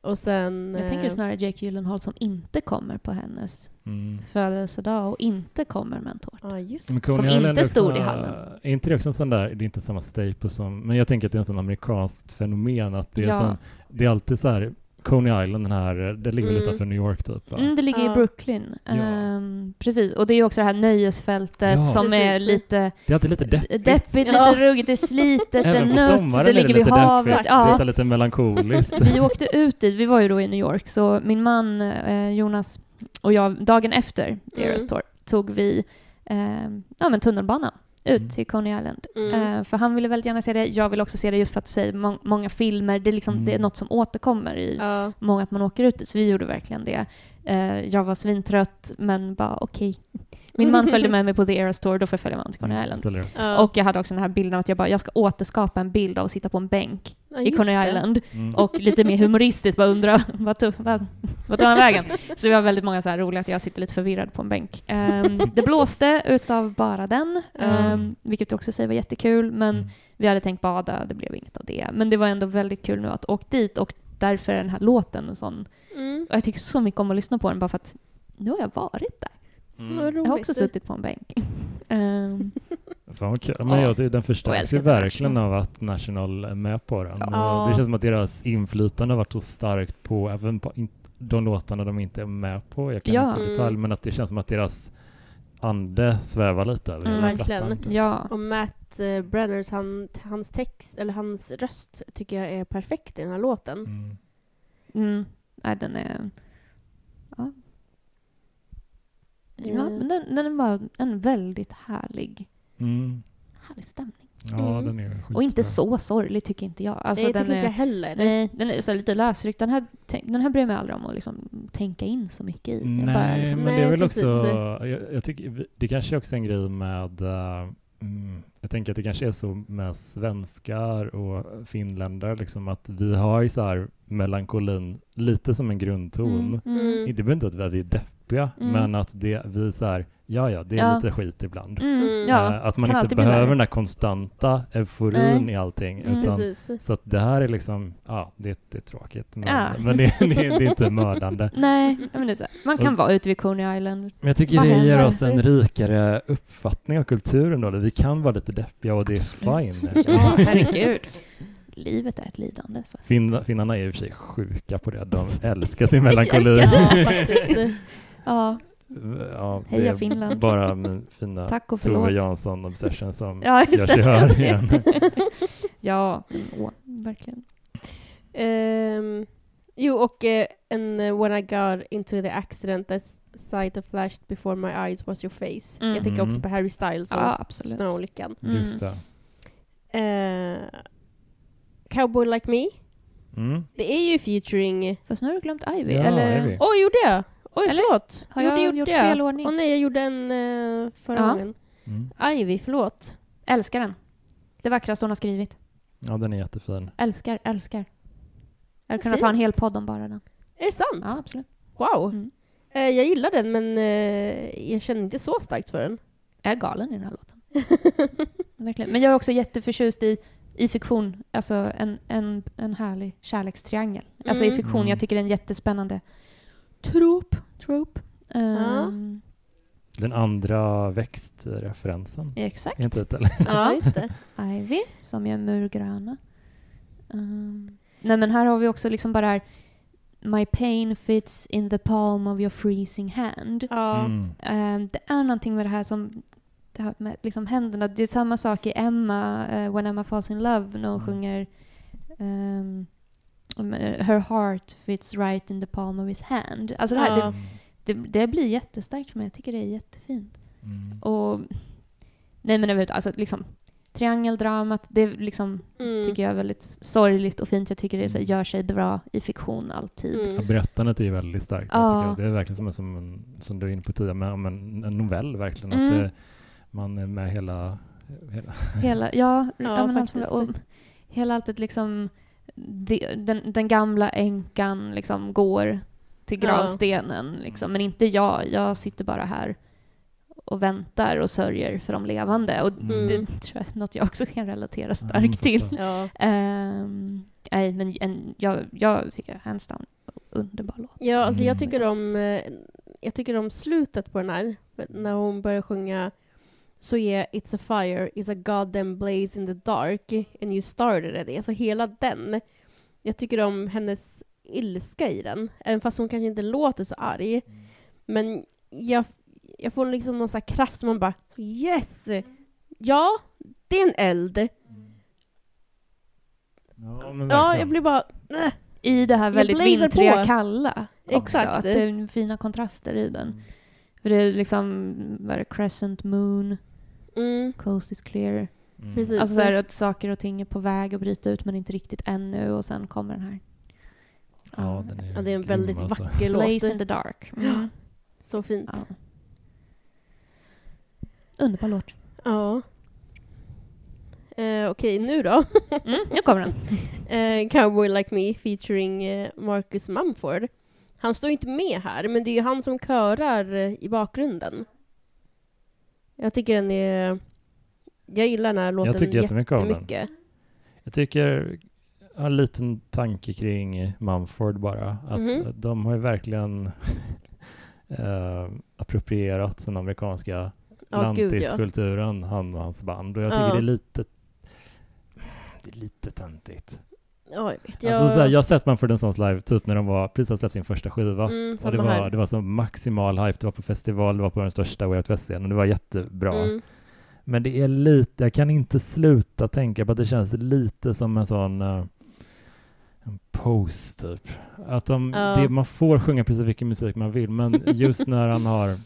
Och sen... jag tänker eh, snarare Jake Gyllenhaal som inte kommer på hennes Mm. födelsedag och inte kommer med en tårta. Coney Som inte stod i hallen. Är inte det också en sån där, det är inte samma staple som, men jag tänker att det är en sån amerikanskt fenomen att det är, Ja. sån, det är alltid så här, Coney Island, den här, det ligger väl Mm. utanför New York typ va? Mm, det ligger Ja. i Brooklyn. Ja. Ehm, precis, och det är ju också det här nöjesfältet Ja. som är Precis. lite Det är alltid lite deppigt. deppigt, Ja. lite ruggigt, det är slitet, det är nött, det är ligger vid havet. Det är så lite melankoliskt. <laughs> Vi åkte ut dit, vi var ju då i New York, så min man eh, Jonas och jag, dagen efter The Eras Mm. Tour, tog vi eh, ja, men tunnelbanan ut Mm. till Coney Island. Mm. Eh, för han ville väldigt gärna se det, jag vill också se det just för att du säger må- många filmer, det är, liksom, Mm. det är något som återkommer i Ja. många att man åker ut dit, så vi gjorde verkligen det. Eh, jag var svintrött, men bara okej, Min man följde med mig på The Eras Tour, då får jag följa med honom till Coney Island. Ställer upp. Ja. Och jag hade också den här bilden av att jag bara, jag ska återskapa en bild av att sitta på en bänk Ja, i Coney. Island. Mm. Och lite mer humoristiskt bara undra, <laughs> vad tog, vad, vad tog han vägen? Så vi har väldigt många så här roliga att jag sitter lite förvirrad på en bänk. Ehm, det blåste utav bara den, um, vilket också säger var jättekul, men Mm. vi hade tänkt bada, det blev inget av det. Men det var ändå väldigt kul nu att åka dit och därför är den här låten en sån, Mm. och jag tycker så mycket om att lyssna på den bara för att nu har jag varit där. Mm. Jag har också suttit på en bänk. Ehm, Fan vad kul. Men jag, tycker den förstärks ju verkligen National. av att National är med på den. Ja. Det känns som att deras inflytande har varit så starkt på även på de låtarna de inte är med på. Jag kan Ja. inte detalj, Mm. men att det känns som att deras ande svävar lite över Mm, hela verkligen. plattan. ja. Och Matt eh, Brenners, han, hans text, eller hans röst, tycker jag är perfekt i den här låten. Mm. Mm. Nej, den är... Ja, ja men den, den är bara en väldigt härlig, Mm. härlig stämning. Ja, Mm. den är skitbra. Och inte så sorglig tycker inte jag. Alltså, Nej, den tycker inte jag är, heller. nej, den är så lite lösryckt. Den här, den här bryr jag mig aldrig om att liksom tänka in så mycket i. Jag bara Nej, liksom, men Nej, det är väl precis. också, jag, jag tycker, det kanske är också en grej med, mm, jag tänker att det kanske är så med svenskar och finländare, liksom att vi har ju så här melankolin lite som en grundton. Mm, mm, Det behöver inte att vi är deppiga, Mm. men att det, vi så här, ja ja, det är Ja. lite skit ibland. mm, Mm. ja, Eh, att man kan inte behöver den där konstanta euforin Nej. i allting, Mm. utan Precis. så att det här är liksom, ja, det, det är tråkigt, men, Ja. men det, det, det är inte mördande. <laughs> Nej, men det är så här. man kan Och- vara ute vid Coney Island. Men jag tycker Vad det ger händer? oss en rikare uppfattning av kulturen då. Vi kan vara lite deppiga och det är fine. <laughs> Ja, herregud. Livet är ett lidande. Så. Finn, finnarna är i och för sig sjuka på det. De älskar sin melankoli. <laughs> Ja. Ja, det Heja är Finland. bara min fina tack och Tove förlåt. Jansson obsession som Ja, gör sig hör det. <laughs> igen. ja, åh, verkligen. Ehm, jo, och eh, en eh, When I got into the accident, that sight that flashed before my eyes was your face. Mm. Jag tänker också Mm. på Harry Styles och Ja, absolut. snöolyckan. Mm. Just det. Eh, Cowboy Like Me, Mm. det är ju featuring... Fast nu har du glömt Ivy. Ja, eller Ivy. Oj, gjorde jag? Oj, Eller? förlåt. har jag gjort gjorde fel jag. ordning? Åh nej, jag gjorde en uh, förra Ja. gången. Mm. Ivy, förlåt. Älskar den. Det vackraste hon har skrivit. Ja, den är jättefin. Älskar, älskar. Jag hade kunnat ta en hel podd om bara den. Är det sant? Ja, absolut. Wow. Mm. Eh, jag gillar den, men eh, jag känner inte så starkt för den. Jag är galen i den här låten. <laughs> Verkligen. Men jag är också jätteförtjust i, i fiktion, alltså en, en, en härlig kärlekstriangel. Alltså i Mm. fiktion, Mm. jag tycker det är en jättespännande trop. trop. Ehm, Den andra växtreferensen. Exakt. Inte ett, eller? Ja, just det. Ivy, som är murgröna. Um, nej men här har vi också liksom bara här My pain fits in the palm of your freezing hand. Ja. Mm. Ehm, det är någonting med det här som det här med liksom händerna. Det är samma sak i Emma, eh, When Emma Falls in Love, när hon Mm. sjunger eh, Her heart fits right in the palm of his hand. Alltså det, här, Ja. det, det, det blir jättestarkt för mig. Jag tycker det är jättefint. Mm. Och nej men överhuvudtaget, alltså liksom triangeldramat, det är liksom, Mm. tycker jag är väldigt sorgligt och fint. Jag tycker det så här, Mm. gör sig bra i fiktion alltid. Mm. Ja, berättandet är ju väldigt starkt. Ja. Jag tycker. Det är verkligen som, en, som, en, som du är inne på tidigare, men, en, en novell verkligen. Att Mm. det, man är med hela... hela Hela, ja, Ja, men allt- och hela alltid liksom det, den, den gamla änkan liksom går till Ja. gravstenen liksom, men inte jag. Jag sitter bara här och väntar och sörjer för de levande. Och Mm. det tror jag är något jag också kan relatera Ja, starkt till. Ja. Ehm, nej, men en, jag, jag tycker hands down, underbar låt. Ja, alltså jag Mm. tycker om eh, jag tycker om slutet på den här. När hon börjar sjunga så är It's a fire, it's a goddamn blaze in the dark and you started it. Alltså hela den. Jag tycker om hennes ilska i den. Även fast hon kanske inte låter så arg. Men jag, jag får liksom någon sån här kraft som man bara så yes! Ja, det är en eld. Ja, men Ja, verkligen. jag blir bara... Äh. I det här väldigt vintriga, på. kalla också. Exakt. Att det är fina kontraster i den. För det är liksom, vad är det, crescent moon, Mm, coast is clear. Mm. precis. Alltså så här, att saker och ting är på väg att bryta ut men inte riktigt ännu och sen kommer den här. Ja, den är, ja, det är en grym, väldigt alltså. vacker låt. Blaze in the dark. Mm. Så fint. Ja. Underbar låt. Ja. Eh, Okej, nu då? <laughs> Mm, nu kommer den. <laughs> Eh, Cowboy Like Me featuring eh, Marcus Mumford. Han står inte med här, men det är ju han som körar eh, i bakgrunden. Jag tycker den är... Jag gillar den här låten Jag tycker jättemycket jättemycket. Jag tycker, jag har en liten tanke kring Mumford bara. Att Mhm. de har ju verkligen <laughs> eh, approprierat den amerikanska Ja, gud ja. lantiskulturen, han och hans band. Och jag tycker Ja. det är lite det är lite töntigt. Ja, jag vet. Jag... Alltså, så här, jag har sett Mumford Sons live typ när de var, precis har släppt sin första skiva. mm, och det var, här. det var så maximal hype, det var på festival, det var på den största Way Out West-scenen och det var jättebra. Mm. Men det är lite, jag kan inte sluta tänka på att det känns lite som en sån eh, en post typ. Att de, Ja. det, man får sjunga precis vilken musik man vill, men just när han har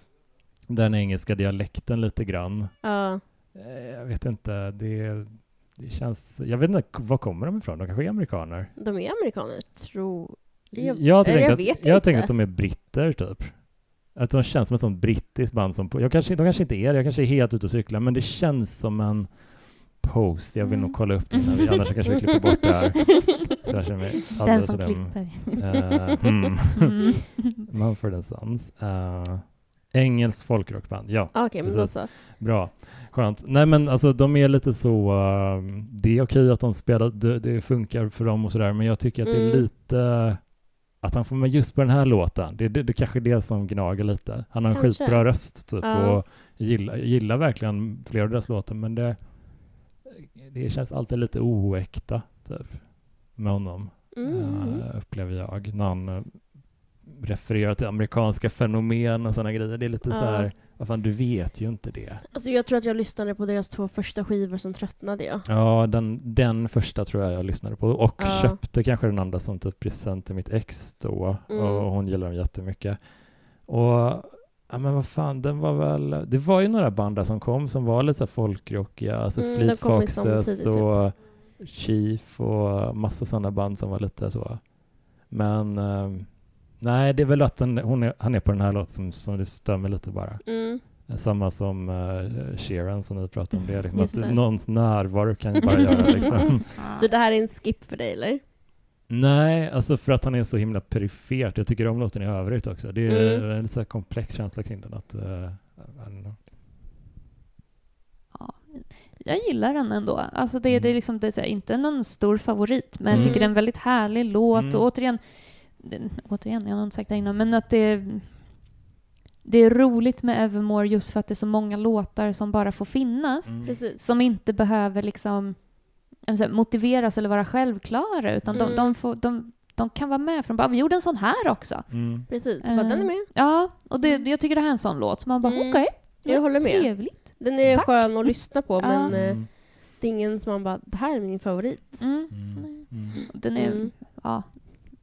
den engelska dialekten lite grann. <laughs> Ja. eh, Jag vet inte, det, det känns, jag vet inte, var kommer de ifrån? De kanske är amerikaner? De är amerikaner, tror Jag- Jag, har eller tänkt jag att, vet jag har inte. tänkt att de är britter typ. Att de känns som ett sånt brittiskt band som, jag kanske, de kanske inte är det, jag kanske är helt ute och cyklar, men det känns som en post. Jag vill Mm. nog kolla upp det innan vi, annars kanske vi klipper bort det här. Så jag känner mig Den som klipper. Eh, mm. Mm. Mumford Sons. Uh, engelskt folkrockband, ja. Okej, men då så. Bra, skönt. Nej men alltså de är lite så, eh, det är okej att de spelar, det, det funkar för dem och sådär, men jag tycker att det är Mm. lite, att han får med just på den här låten, det, det, det kanske är det som gnager lite. Han har en Kanske. skitbra röst typ Ja. och gillar, gillar verkligen flera av deras låtar, men det, det känns alltid lite oäkta typ med honom, Mm. eh, upplever jag, när han eh, refererar till amerikanska fenomen och sådana grejer. Det är lite Ja. så här, vad fan, du vet ju inte det. Alltså jag tror att jag lyssnade på deras två första skivor, sen tröttnade jag. Ja, den, den första tror jag jag lyssnade på och Ja. köpte kanske den andra som typ present till mitt ex då Mm. och hon gillar den jättemycket. Och ja men vad fan, den var väl, det var ju några band där som kom som var lite så folkrockiga, alltså Mm, Fleet Foxes typ. och Chief och massa sådana band som var lite så. Men eh, nej, det är väl att den, hon är, han är på den här låten som, som det mig lite bara. Mm. Samma som uh, Sheeran som ni pratade om, det liksom Just att det. någons närvaro kan ju bara göra liksom. <laughs> <laughs> Så det här är en skip för dig, eller? Nej, alltså för att han är så himla perifert. Jag tycker om låten i övrigt också. Det är Mm. en så här komplex känsla kring den. Att, uh, I don't know. Ja, jag gillar den ändå. Alltså det, det är Mm. liksom, det är så inte någon stor favorit, men jag Mm. tycker det är en väldigt härlig låt. Mm. Och återigen, återigen, jag har inte sagt det innan, men att det är, det är roligt med Evermore just för att det är så många låtar som bara får finnas. Mm. Som inte behöver liksom säga, motiveras eller vara självklara, utan Mm. de, de, får, de, de kan vara med från bara, vi gjorde en sån här också. Mm. Precis. Eh, Bara, den är med. Ja, och det, jag tycker det här är en sån låt som man bara, Mm. okej, Jag håller med. trevligt. Den är Tack. skön att lyssna på, men eh, Mm. det är ingen som man bara, det här är min favorit. Mm. Mm. Mm. Den är, Mm. ja,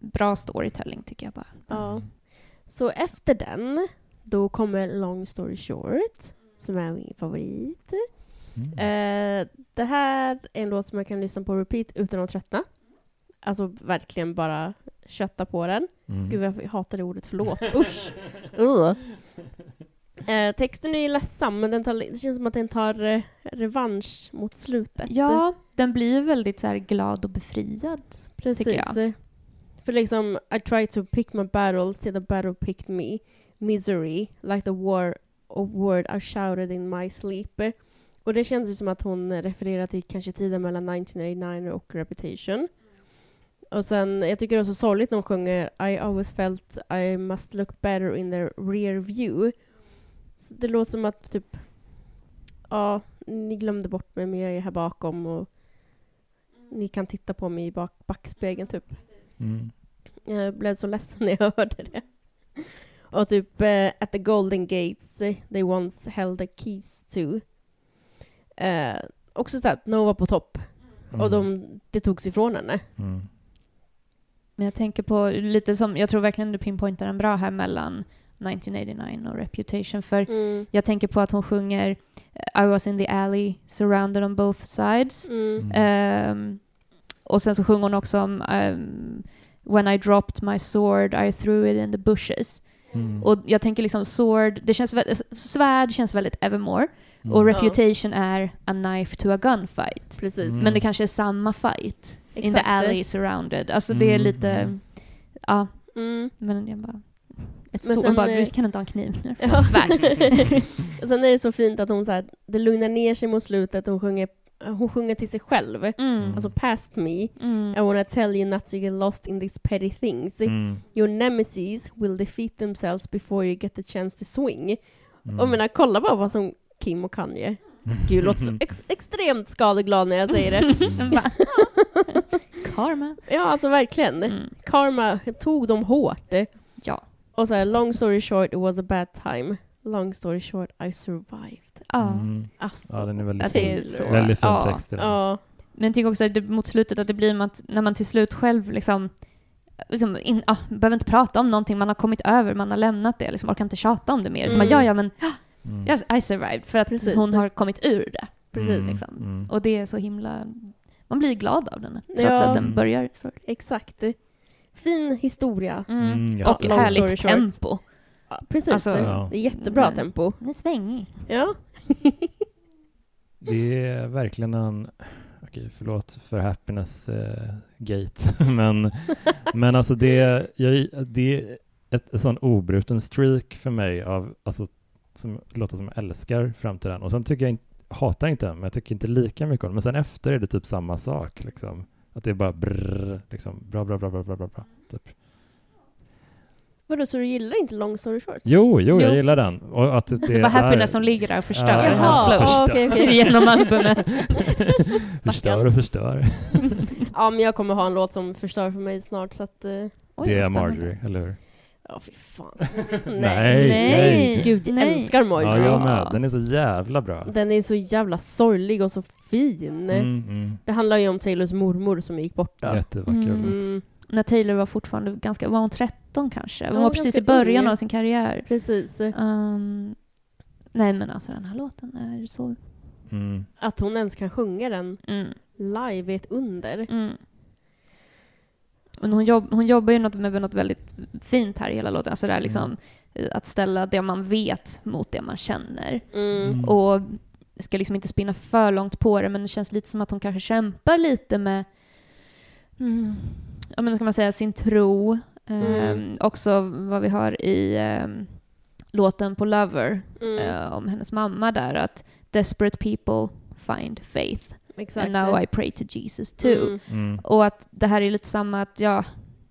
bra storytelling tycker jag bara. Ja. Så efter den, då kommer Long Story Short, som är min favorit. Mm. Eh, det här är en låt som jag kan lyssna på repeat utan att tröttna. Alltså verkligen bara kötta på den. Mm. Gud, jag hatar det ordet, förlåt. Usch! Uh. Eh, texten är ju ledsam, men den tar, det känns som att den tar eh, revansch mot slutet. Ja, den blir väldigt så här glad och befriad, Precis. tycker jag. För liksom, I tried to pick my battles till the battle picked me. Misery, like the war of word I shouted in my sleep. Och det känns ju som att hon refererar till kanske tiden mellan 1989 och Reputation. Och sen, jag tycker det är så sorgligt när hon sjunger I always felt I must look better in the rear view. Så det låter som att typ, ja, ni glömde bort mig men jag är här bakom och ni kan titta på mig i bak backspegeln typ. Mm. Jag blev så ledsen när jag <laughs> hörde det. Och typ eh, at the golden gates eh, they once held the keys to. Eh, också såhär, Nova på topp. Mm. Och de, det togs ifrån henne. Mm. Men jag tänker på lite som, jag tror verkligen du pinpointar den bra här mellan 1989 och Reputation, för Mm. jag tänker på att hon sjunger I was in the alley, surrounded on both sides. Mm. Och sen så sjunger hon också om ehm, When I dropped my sword I threw it in the bushes. Mm. Och jag tänker liksom sword, det känns väldigt, svärd känns väldigt Evermore. Mm. Och Ja. Reputation är a knife to a gunfight. Precis. Mm. Men det kanske är samma fight. In the Exakt. alley surrounded. Alltså det är Mm, lite, mm. ja, Mm. men jag bara... Ett Men så, sen, bara, vi kan inte ha en kniv nu. Ja. Svärd. <laughs> Och Sen är det så fint att hon så här, det lugnar ner sig mot slutet och hon sjunger, hon sjunger till sig själv. Mm. Alltså past me. Mm. I wanna tell you not to get lost in these petty things. Mm. Your nemesis will defeat themselves before you get the chance to swing. Mm. Och jag menar, kolla bara vad som Kim och Kanye. Gud, jag låter så ex- extremt skadeglad när jag säger det. <laughs> <laughs> Karma. Ja, alltså verkligen. Mm. Karma tog dem hårt. Ja. Och så här, long story short, it was a bad time. Long story short, I survived. Ja. Mm. Alltså. Ja, den är väldigt det är fin. så- Väldigt fin ja. text. Ja. Men jag tycker också att det, mot slutet att det blir att när man till slut själv liksom, liksom in, ah, behöver inte prata om någonting, man har kommit över, man har lämnat det, liksom, orkar inte tjata om det mer. Utan Mm. bara, ja, ja, men Mm. yes, I survived. För att Precis. hon har kommit ur det. Precis. Mm. liksom. Mm. Och det är så himla... Man blir glad av den, trots Ja. att den Mm. börjar så. Exakt. Fin historia. Mm. Mm, ja. Och härligt tempo. Precis. Alltså- Ja. Det är jättebra Mm. tempo. Den är svängig. Ja. Det är verkligen en, okej förlåt för happiness eh, gate, <laughs> men, men alltså det, jag, det är ett, ett sån obruten streak för mig av, alltså som låtar som jag älskar fram till den. Och sen tycker jag inte, hatar inte den, men jag tycker inte lika mycket om den. Men sen efter är det typ samma sak liksom. Att det är bara brrr, liksom, bra, bra, bra, bra, bra, bra, bra. Typ. Vadå, så du gillar inte long story short? Jo, jo, jag Jo. gillar den. Och att det, Det var happiness som ligger där och förstör Ja, hans Jaha, flow. förstör. okej, okej. <laughs> Genom albumet. <laughs> förstör och förstör. <laughs> Ja, men jag kommer ha en låt som förstör för mig snart, så att... eh, Oj, det vad är spännande. Marjorie, eller hur? Ja, fy fan. Nej, nej. Gud, jag Nej. älskar Ja, Marjorie. jag med. Den är så jävla bra. Den är så jävla sorglig och så fin. Mm, mm. Det handlar ju om Taylors mormor som gick bort då. Jättevacker Mm. låt. Mm, När Taylor var fortfarande ganska, var hon 13 kanske? Hon Ja, var precis i början ung. av sin karriär. precis. Um, nej men alltså den här låten är så... Mm. Att hon ens kan sjunga den Mm, live är ett under. mm. Men hon, jobb, hon jobbar ju något, med något väldigt fint här i hela låten. Alltså det här liksom, eh, att ställa det man vet mot det man känner. Mm. Mm. Och ska liksom inte spinna för långt på det, men det känns lite som att hon kanske kämpar lite med, mm, ja men ska man säga, sin tro. Mm. Ehm, också vad vi har i ehm, låten på Lover Mm. eh, om hennes mamma där, att desperate people find faith. Exakt. And now I pray to Jesus too. Mm. Mm. Och att det här är lite samma att jag,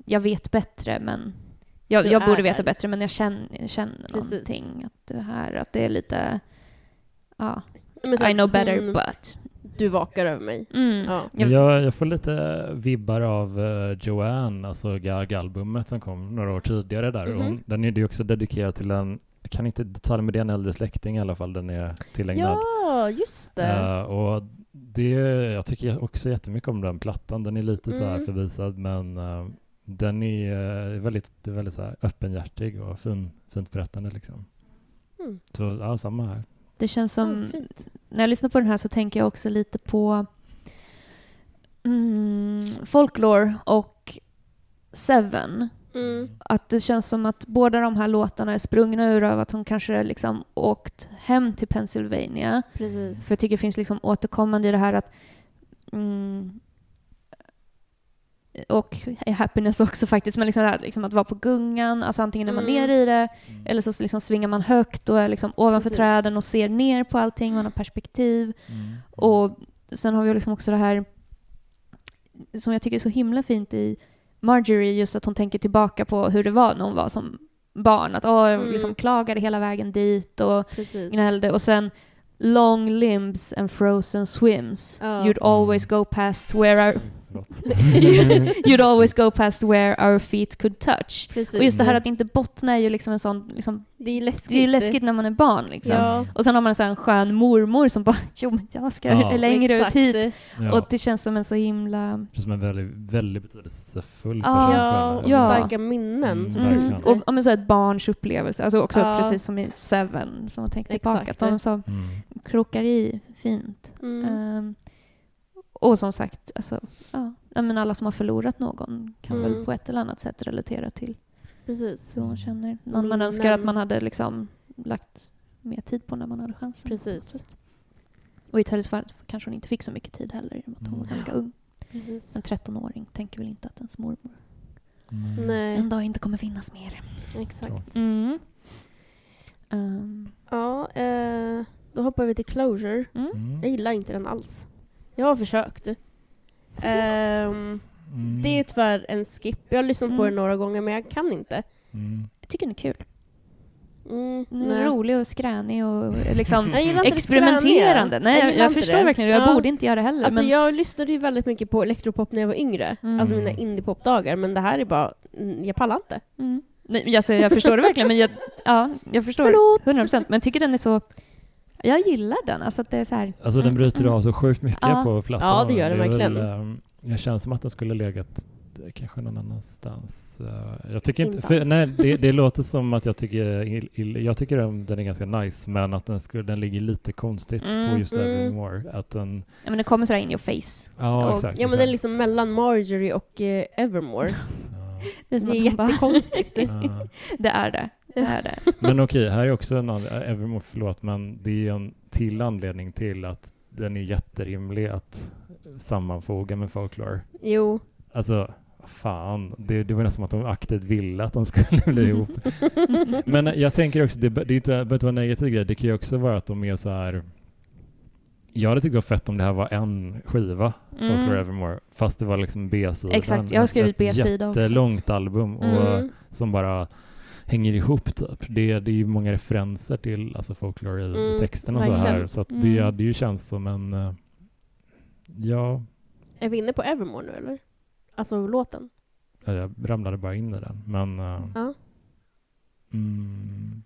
jag vet bättre men jag, jag borde veta här. bättre men jag känner, jag känner Precis. någonting att du är här. Att det är lite, ja, Men så I know better hon- but. Du vakar över mig. Mm. Ja. Jag, jag får lite vibbar av eh, Joanne, alltså Gag-albumet som kom några år tidigare där. Och Mhm. den är ju också dedikerad till en, jag kan inte detalj med det, en äldre släkting i alla fall, den är tillägnad. Ja, just det. Eh, och det, jag tycker också jättemycket om den plattan. Den är lite så här Mm. förvisad men eh, den är väldigt, väldigt så här öppenhjärtig och fin, fint berättande liksom. Mm. Så ja, samma här. Det känns som, fint. När jag lyssnar på den här så tänker jag också lite på mm, folklore och Seven. Mm. Att det känns som att båda de här låtarna är sprungna ur av att hon kanske liksom åkt hem till Pennsylvania. Precis. För jag tycker det finns liksom återkommande i det här att mm, och happiness också faktiskt, men liksom, här, liksom att vara på gungan, alltså antingen är man Mm. nere i det eller så liksom svingar man högt och är liksom ovanför Precis. träden och ser ner på allting, man har perspektiv. Mm. Och sen har vi liksom också det här som jag tycker är så himla fint i Marjorie, just att hon tänker tillbaka på hur det var när hon var som barn. Att åh, jag Mm. liksom klagade hela vägen dit och Precis. gnällde. Och sen long limbs and frozen swims. Ja. You'd always go past where our Förlåt. <laughs> You'd always go past where our feet could touch. Precis. Och just det här Mm. att inte bottna är ju liksom en sån, liksom, det är läskigt. det är läskigt när man är barn liksom. Ja, Och sen har man en sån skön mormor som bara, <laughs> jo men jag ska Ja. <laughs> längre ut exakt. hit. Ja. Och det känns som en så himla... Det känns som en väldigt, väldigt betydelsefull person Ja, för och. Ja. starka minnen. Mm, fint. Och ja, men så ett barns upplevelse, alltså också Ja. precis som i Seven, som man tänker tillbaka, Exakt. att de så Mm. krokar i fint. Mm. Ehm, och som sagt, alltså, ja, ja, men alla som har förlorat någon kan Mm. väl på ett eller annat sätt relatera till Precis. hur man känner. Någon man Minnen. önskar att man hade liksom lagt mer tid på när man hade chansen. Precis. Och i Tellys fall kanske hon inte fick så mycket tid heller, i att hon var Mm. ganska ung. Precis. En 13-åring tänker väl inte att ens mormor Mm. Nej, en dag inte kommer finnas mer. exakt. Mm. Ehm, Ja, eh, då hoppar vi till Closure. mm. Mm. Jag gillar inte den alls. Jag har försökt. Ehm, Mm. Det är tyvärr en skip. Jag har lyssnat på Mm. den några gånger men jag kan inte. Mm. Jag tycker den är kul. Mm, Den är rolig och skränig och <laughs> liksom Jag inte det experimenterande. Nej, jag, jag inte förstår det. verkligen. Jag Ja. borde inte göra det heller. Alltså men, jag lyssnade ju väldigt mycket på elektropop när jag var yngre. Mm. Alltså mina indiepopdagar. Men det här är bara, mm, jag pallar inte. mm. Nej, alltså, jag förstår det verkligen, men jag, ja, jag förstår Förlåt. 100 procent. Men jag tycker den är så... Jag gillar den. Alltså att det är så här... Alltså den bryter Mm. av så sjukt mycket Ja. på plattan. Ja, det gör den är väl, verkligen. ehm, jag känner som att den skulle legat eh, kanske någon annanstans. Eh, Jag tycker inte, för, nej, det, det <laughs> låter som att jag tycker, jag tycker den, den är ganska nice, men att den, skulle, den ligger lite konstigt Mm. på just Mm. Evermore. Att den, Ja, men den kommer sådär in your face. ja Och- exakt. Ja men det är liksom mellan Marjorie och eh, Evermore. <laughs> Ja, Det är, Det är jättekonstigt. <laughs> ja. det är det. Det är det. <laughs> Men okej, här är också en annan, Evermore, förlåt, men det är en till anledning till att den är jätterimlig att sammanfoga med folklore. Jo. Alltså, fan, det, det var nästan som att de aktivt ville att de skulle bli ihop. <laughs> Men jag tänker också, det, det är inte, behöver inte vara en negativ grej, det kan ju också vara att de är så här jag hade tyckt det var fett om det här var en skiva, Folklore Mm. Evermore, fast det var liksom B-sidan. Exakt, jag har skrivit B-sida Ett också. jättelångt album och Mm. som bara hänger ihop typ. Det, det är ju många referenser till alltså, folklore i Mm, texten och så här. Så att det Mm. hade ju känts som en... eh, ja, Är vi inne på Evermore nu eller? Alltså låten? ja, jag ramlade bara in i den. Men... eh, Ja. mm,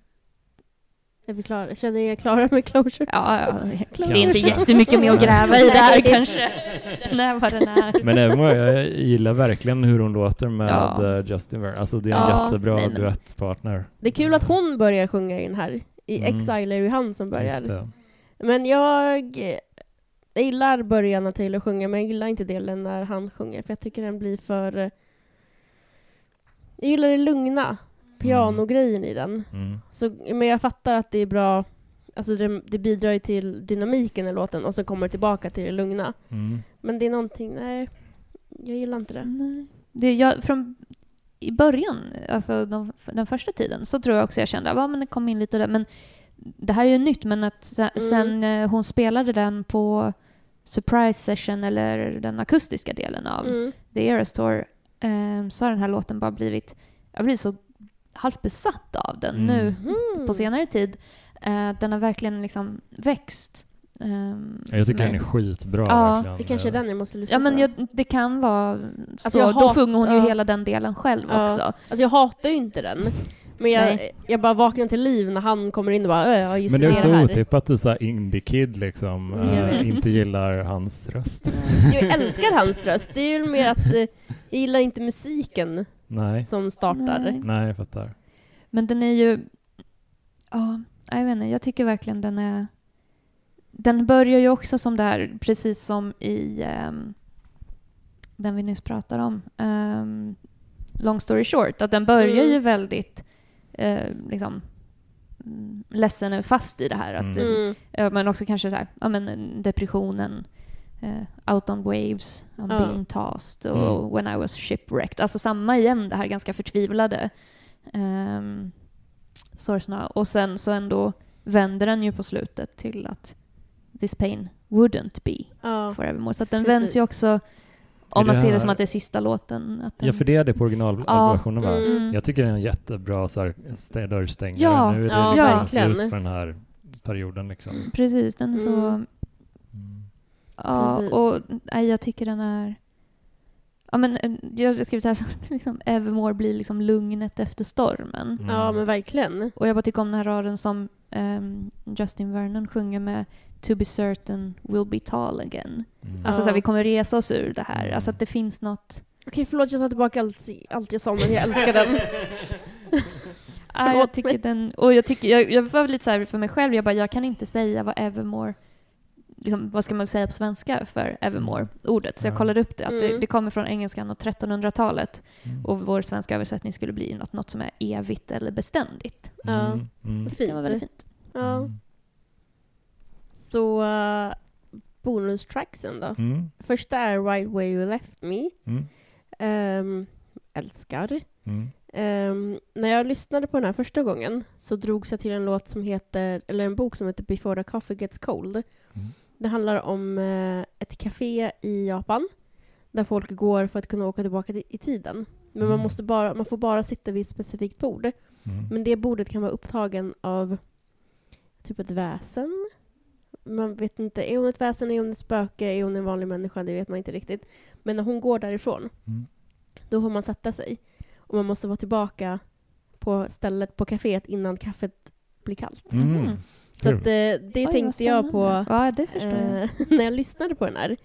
Är vi klara? Känner ni er klara med Closure? Ja, ja. Kanske. <laughs> Det är inte jättemycket med att gräva i det här Nej. kanske. <laughs> Den är vad den är. men även vad jag gillar verkligen hur hon låter med Ja. eh, Justin Vernon. Alltså det är en Ja, jättebra nej, men- duettpartner. Det är kul att hon börjar sjunga i den här. I Mm. Exile är det ju han som börjar. Just det. Men jag, jag gillar början när Taylor sjunger, men jag gillar inte delen när han sjunger, för jag tycker den blir för... eh, Jag gillar det lugna, pianogrejen i den. Mm. Så, men jag fattar att det är bra, alltså det, det bidrar ju till dynamiken i låten och så kommer det tillbaka till det lugna. Mm. Men det är någonting, nej, jag gillar inte det. Nej. Det, jag, från, I början, alltså de, den första tiden, så tror jag också jag kände att det kom in lite där. Men det här är ju nytt, men att Mm. sen eh, hon spelade den på surprise session eller den akustiska delen av Mm. The Eras Tour eh, så har den här låten bara blivit, jag blivit så halvt besatt av den Mm. nu Mm. på senare tid. Eh, den har verkligen liksom växt. ehm, Jag tycker för den är skitbra Ja, verkligen. Det kanske är den jag måste lyssna Ja men jag, det kan vara så. Alltså, jag Då hat- sjunger hon ju ja. hela den delen själv Ja. också. Alltså jag hatar ju inte den. Men jag, Nej. jag bara vaknar till liv när han kommer in och bara "Ö, ja just Men det är så här. otippat att du så här indie-kid liksom Mm, eh, vet. inte gillar hans röst. Jag älskar hans röst. Det är ju mer att eh, jag gillar inte musiken Nej, som startar. Nej. nej jag fattar. Men den är ju... Ja, jag vet inte. Jag tycker verkligen den är... Den börjar ju också som där, precis som i ehm, den vi nyss pratade om. ehm, Long story short, att den börjar Mm. ju väldigt eh, liksom mm, ledsen och fast i det här. Att, Mm. Ja, men också kanske så här, ja, men depressionen, eh, out on waves, I'm Ja. being tossed och Mm. when I was shipwrecked. Alltså samma igen, det här ganska förtvivlade um, sorgsna. Och sen så ändå vänder den ju på slutet till att this pain wouldn't be Ja. forevermore. Så att den Precis. vänds ju också, om man ser det som att det är sista låten. Att den, Ja, för det är det på originalversionen va? Mm. Jag tycker det är en jättebra så här, dörrstängare. Ja, nu är det ja, liksom verkligen. slut på den här perioden liksom. Precis, den är så... Mm. Mm. Ja, Precis. och nej, jag tycker den är... Ja, men, eh, jag har skrivit här <laughs> så att liksom, Evermore blir liksom lugnet efter stormen. Mm. ja, men verkligen. Och jag bara tycker om den här raden som ehm, Justin Vernon sjunger med To be certain we'll be tall again. Mm. Alltså Ja. så här, vi kommer resa oss ur det här. Mm. Alltså att det finns något... Okej, förlåt jag tar tillbaka allt, allt jag sa, men jag älskar den. <laughs> <laughs> Ja, jag tycker den... Och jag tycker, jag, jag var lite så här för mig själv, jag bara, jag kan inte säga vad Evermore Liksom, vad ska man säga på svenska för Evermore-ordet? Så jag Ja. kollade upp det, att det, Mm. det kommer från engelskan och 1300-talet. Mm. Och vår svenska översättning skulle bli något, något som är evigt eller beständigt. Ja. Mm. Mm. Fint. Det var väldigt fint. Ja. Så, eh, bonustracksen då. Mm. Första är Right Where You Left Me. Mm. Ehm, älskar. Mm. Ehm, när jag lyssnade på den här första gången så drogs jag till en låt som heter, eller en bok som heter Before the Coffee Gets Cold. Mm. Det handlar om eh, ett café i Japan där folk går för att kunna åka tillbaka i, tiden. Men man, Mm. måste bara, man får bara sitta vid ett specifikt bord. Mm. Men det bordet kan vara upptagen av typ ett väsen. Man vet inte, är hon ett väsen, är hon ett spöke, är hon en vanlig människa? Det vet man inte riktigt. Men när hon går därifrån, Mm. då får man sätta sig. Och man måste vara tillbaka på stället, på kaféet, innan kaffet blir kallt. Mm. Så att, eh, det Oj, tänkte jag på. Ja, det förstår jag. eh, <laughs> när jag lyssnade på den här.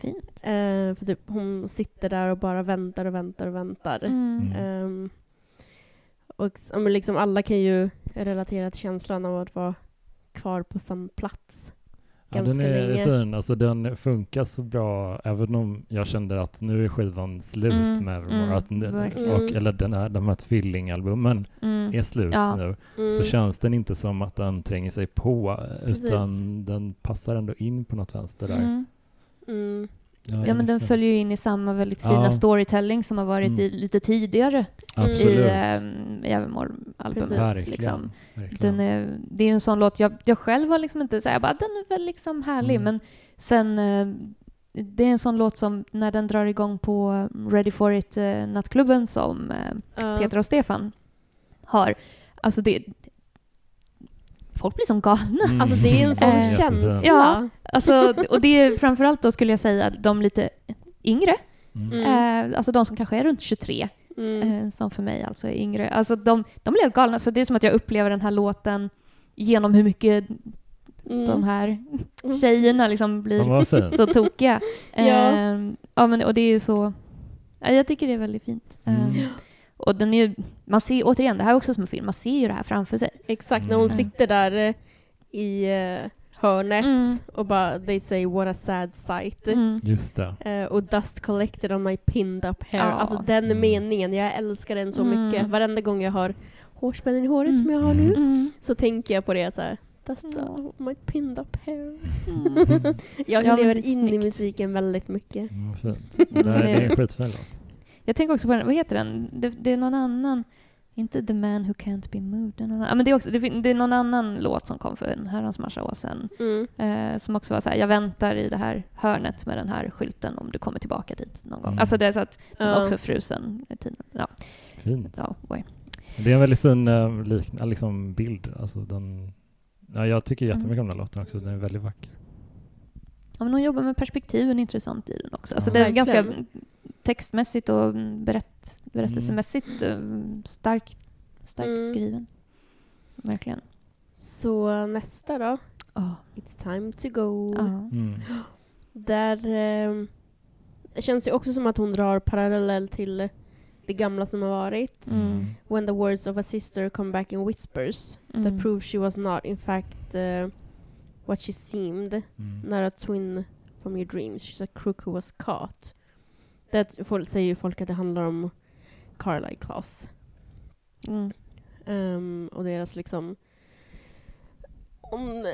Fint. Eh, för typ, hon sitter där och bara väntar och väntar och väntar. Mm. Mm. Ehm, och men liksom alla kan ju relatera till känslan av att vara kvar på samma plats. Ja, den är länge. fin. Alltså, den funkar så bra, även om jag kände att nu är skivan slut Mm, med mm, att och, eller den här, de här tvillingalbumen Mm. är slut Ja. nu. Mm. Så känns den inte som att den tränger sig på, Precis. utan den passar ändå in på något vänster där. Ja, men den följer ju in i samma väldigt fina Ja. storytelling som har varit Mm. i, lite tidigare Absolut. i, ähm, i Evermore-albumet. Precis. Liksom. Den är, det är ju en sån låt, jag, jag själv har liksom inte, så här, jag bara, den är väl liksom härlig, Mm. men sen, eh, det är en sån låt som när den drar igång på Ready for it eh, nattklubben som eh, Ja. Peter och Stefan har, alltså det, folk blir som galna. Mm. Alltså det är en <laughs> sån Eh, känsla. Ja. Alltså, och det är framförallt då skulle jag säga de lite yngre, Mm. Mm. eh, alltså de som kanske är runt 23, Mm. eh, som för mig alltså är yngre. Alltså de, de blir helt galna, så det är som att jag upplever den här låten genom hur mycket Mm. de här tjejerna liksom blir <laughs> så tokiga. Ja. Eh, ja, men, och det är ju så... Ja, jag tycker det är väldigt fint. Eh, Mm. Och den är ju, man ser återigen, det här är också som en film, man ser ju det här framför sig. Exakt, när hon Mm. sitter där eh, i eh, hörnet Mm. och bara they say what a sad sight. Mm. Just det. Eh, och dust collected on my pinned up hair. Ja. Alltså den Mm. meningen, jag älskar den så Mm. mycket. Varenda gång jag har hårspännen i håret Mm. som jag har nu Mm. så tänker jag på det så här. Dust Ja. on my pinned up hair. Mm. <laughs> Jag Ja, lever är in i musiken väldigt mycket. Den var fin. Det, är- det är en skitfin låt. Jag tänker också på den, vad heter den? Det, det är någon annan, inte The Man Who Can't Be Moved. Det är, någon, annan- ja, men det, är också, det, det är någon annan låt som kom för en herrans massa år sedan. Mm. Eh, som också var så här, jag väntar i det här hörnet med den här skylten om du kommer tillbaka dit någon gång. Mm. Alltså det är så att den var också frusen i tiden. Ja, Fint. ja. Det är en väldigt fin eh, lik, liksom bild. Alltså den, ja, jag tycker jättemycket Mm. om den låten också. Den är väldigt vacker. Ja, men hon jobbar med perspektiven intressant i den också. Alltså Ja. det är ganska Verkligen. Textmässigt och berätt, berättelsemässigt eh, stark, starkt Mm. skriven. Verkligen. Så nästa då. Ja. It's time to go. Ja. Mm. Där eh, det känns ju också som att hon drar parallell till det gamla som har varit. Mm. When the words of a sister come back in whispers Mm. that prove she was not in fact uh, what she seemed. Mm. Not a twin from your dreams. She's a crook who was caught. Det folk, säger ju folk att det handlar om Carlisle Class. Mm. Ehm, och deras liksom... Hon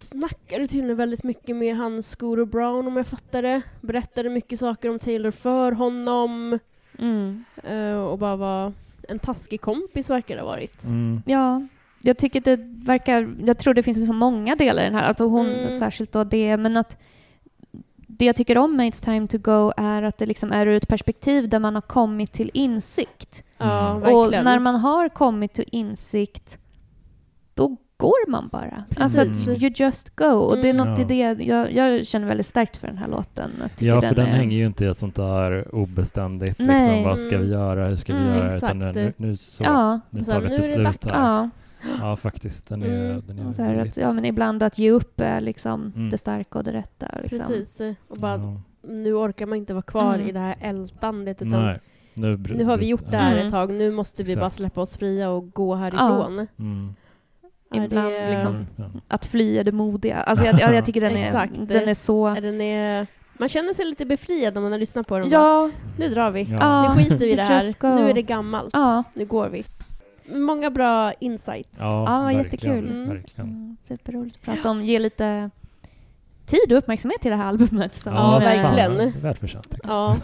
snackade tydligen väldigt mycket med han Scooter Brown om jag fattar det. Berättade mycket saker om Taylor för honom. Mm. eh, och bara var en taskig kompis verkar det ha varit. Mm. Ja, jag tycker det verkar... Jag tror det finns så många delar i den här. Alltså hon Mm. särskilt då det, men att det jag tycker om med It's time to go är att det liksom är ur ett perspektiv där man har kommit till insikt. Ja, Mm. verkligen. Och när man har kommit till insikt, då går man bara. Precis. Alltså, you just go. Och det är Mm. något Ja. i det, jag, jag känner väldigt starkt för den här låten. Jag tycker Ja, för den är, hänger ju inte i ett sånt där obeständigt, Nej. liksom, vad ska vi Mm. göra, hur ska vi Mm, göra, exakt. utan nu, nu, så, Ja, nu tar vi ett är det beslut här. ja. Ja, faktiskt, den är, Mm. den är Och så här att, ja, men ibland att ge upp är liksom Mm. det starka och det rätta. Liksom. Precis. Och bara, Ja. nu orkar man inte vara kvar Mm. i det här ältandet. Utan Nej, nu, nu har vi gjort det här Mm. ett tag. Nu måste vi bara Exakt. släppa oss fria och gå härifrån. Mm. Ja, Ibland det- liksom-. Att fly är det modiga. Alltså jag, jag, jag tycker den är, Exakt. den är så... Den är, man känner sig lite befriad när man har lyssnat på den. Bara, Ja, nu drar vi. Ja. Nu skiter vi i det här. Nu är det gammalt. ja. Nu går vi. Många bra insights. Ja, Ja, verkligen, jättekul. Mm. verkligen. Mm, superroligt att prata om. Ge lite tid och uppmärksamhet till det här albumet. Som, Ja, verkligen. Välförtjänt. Ja.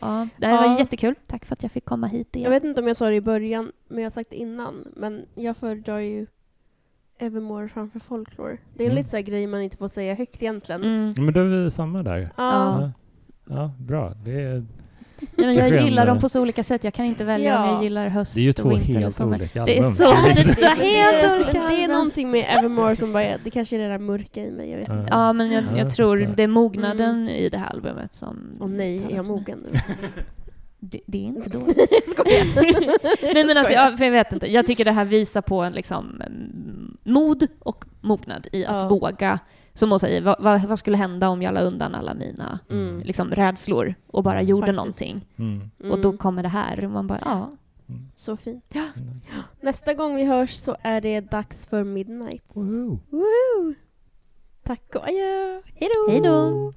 Ja, det här Ja. var jättekul. Tack för att jag fick komma hit igen. Jag vet inte om jag sa det i början, men jag har sagt det innan. Men jag föredrar ju Evermore framför Folklore. Det är en Mm. lite så här grej man inte får säga högt egentligen. Mm. Men då är vi samma där. Ja. Ja, ja bra. Det är, Ja, men jag gillar dem på så olika sätt. Jag kan inte välja om Ja. jag gillar höst det är ju och två vinter eller helt sommar. olika Det är album. så- är det- riktigt- det är <laughs> helt det, olika det är album. någonting med Evermore som bara, det kanske är det där mörka i mig, jag vet. Ja, men jag, Ja, jag tror det är mognaden i det här albumet som... Åh nej, är jag mogen nu? <laughs> Det, det är inte dåligt. <laughs> Jag skojar. Nej men alltså, jag, jag vet inte. Jag tycker det här visar på en liksom mm, mod och mognad i att Ja. våga, som hon säger, vad, vad, vad skulle hända om jag la undan alla mina Mm. liksom, rädslor och bara gjorde Faktiskt. någonting? Mm. Och då Mm. kommer det här och man bara, ja. Så fint. Mm. <gasps> Nästa gång vi hörs så är det dags för Midnights. Woho! Woohoo! Tack och adjö! Hej då!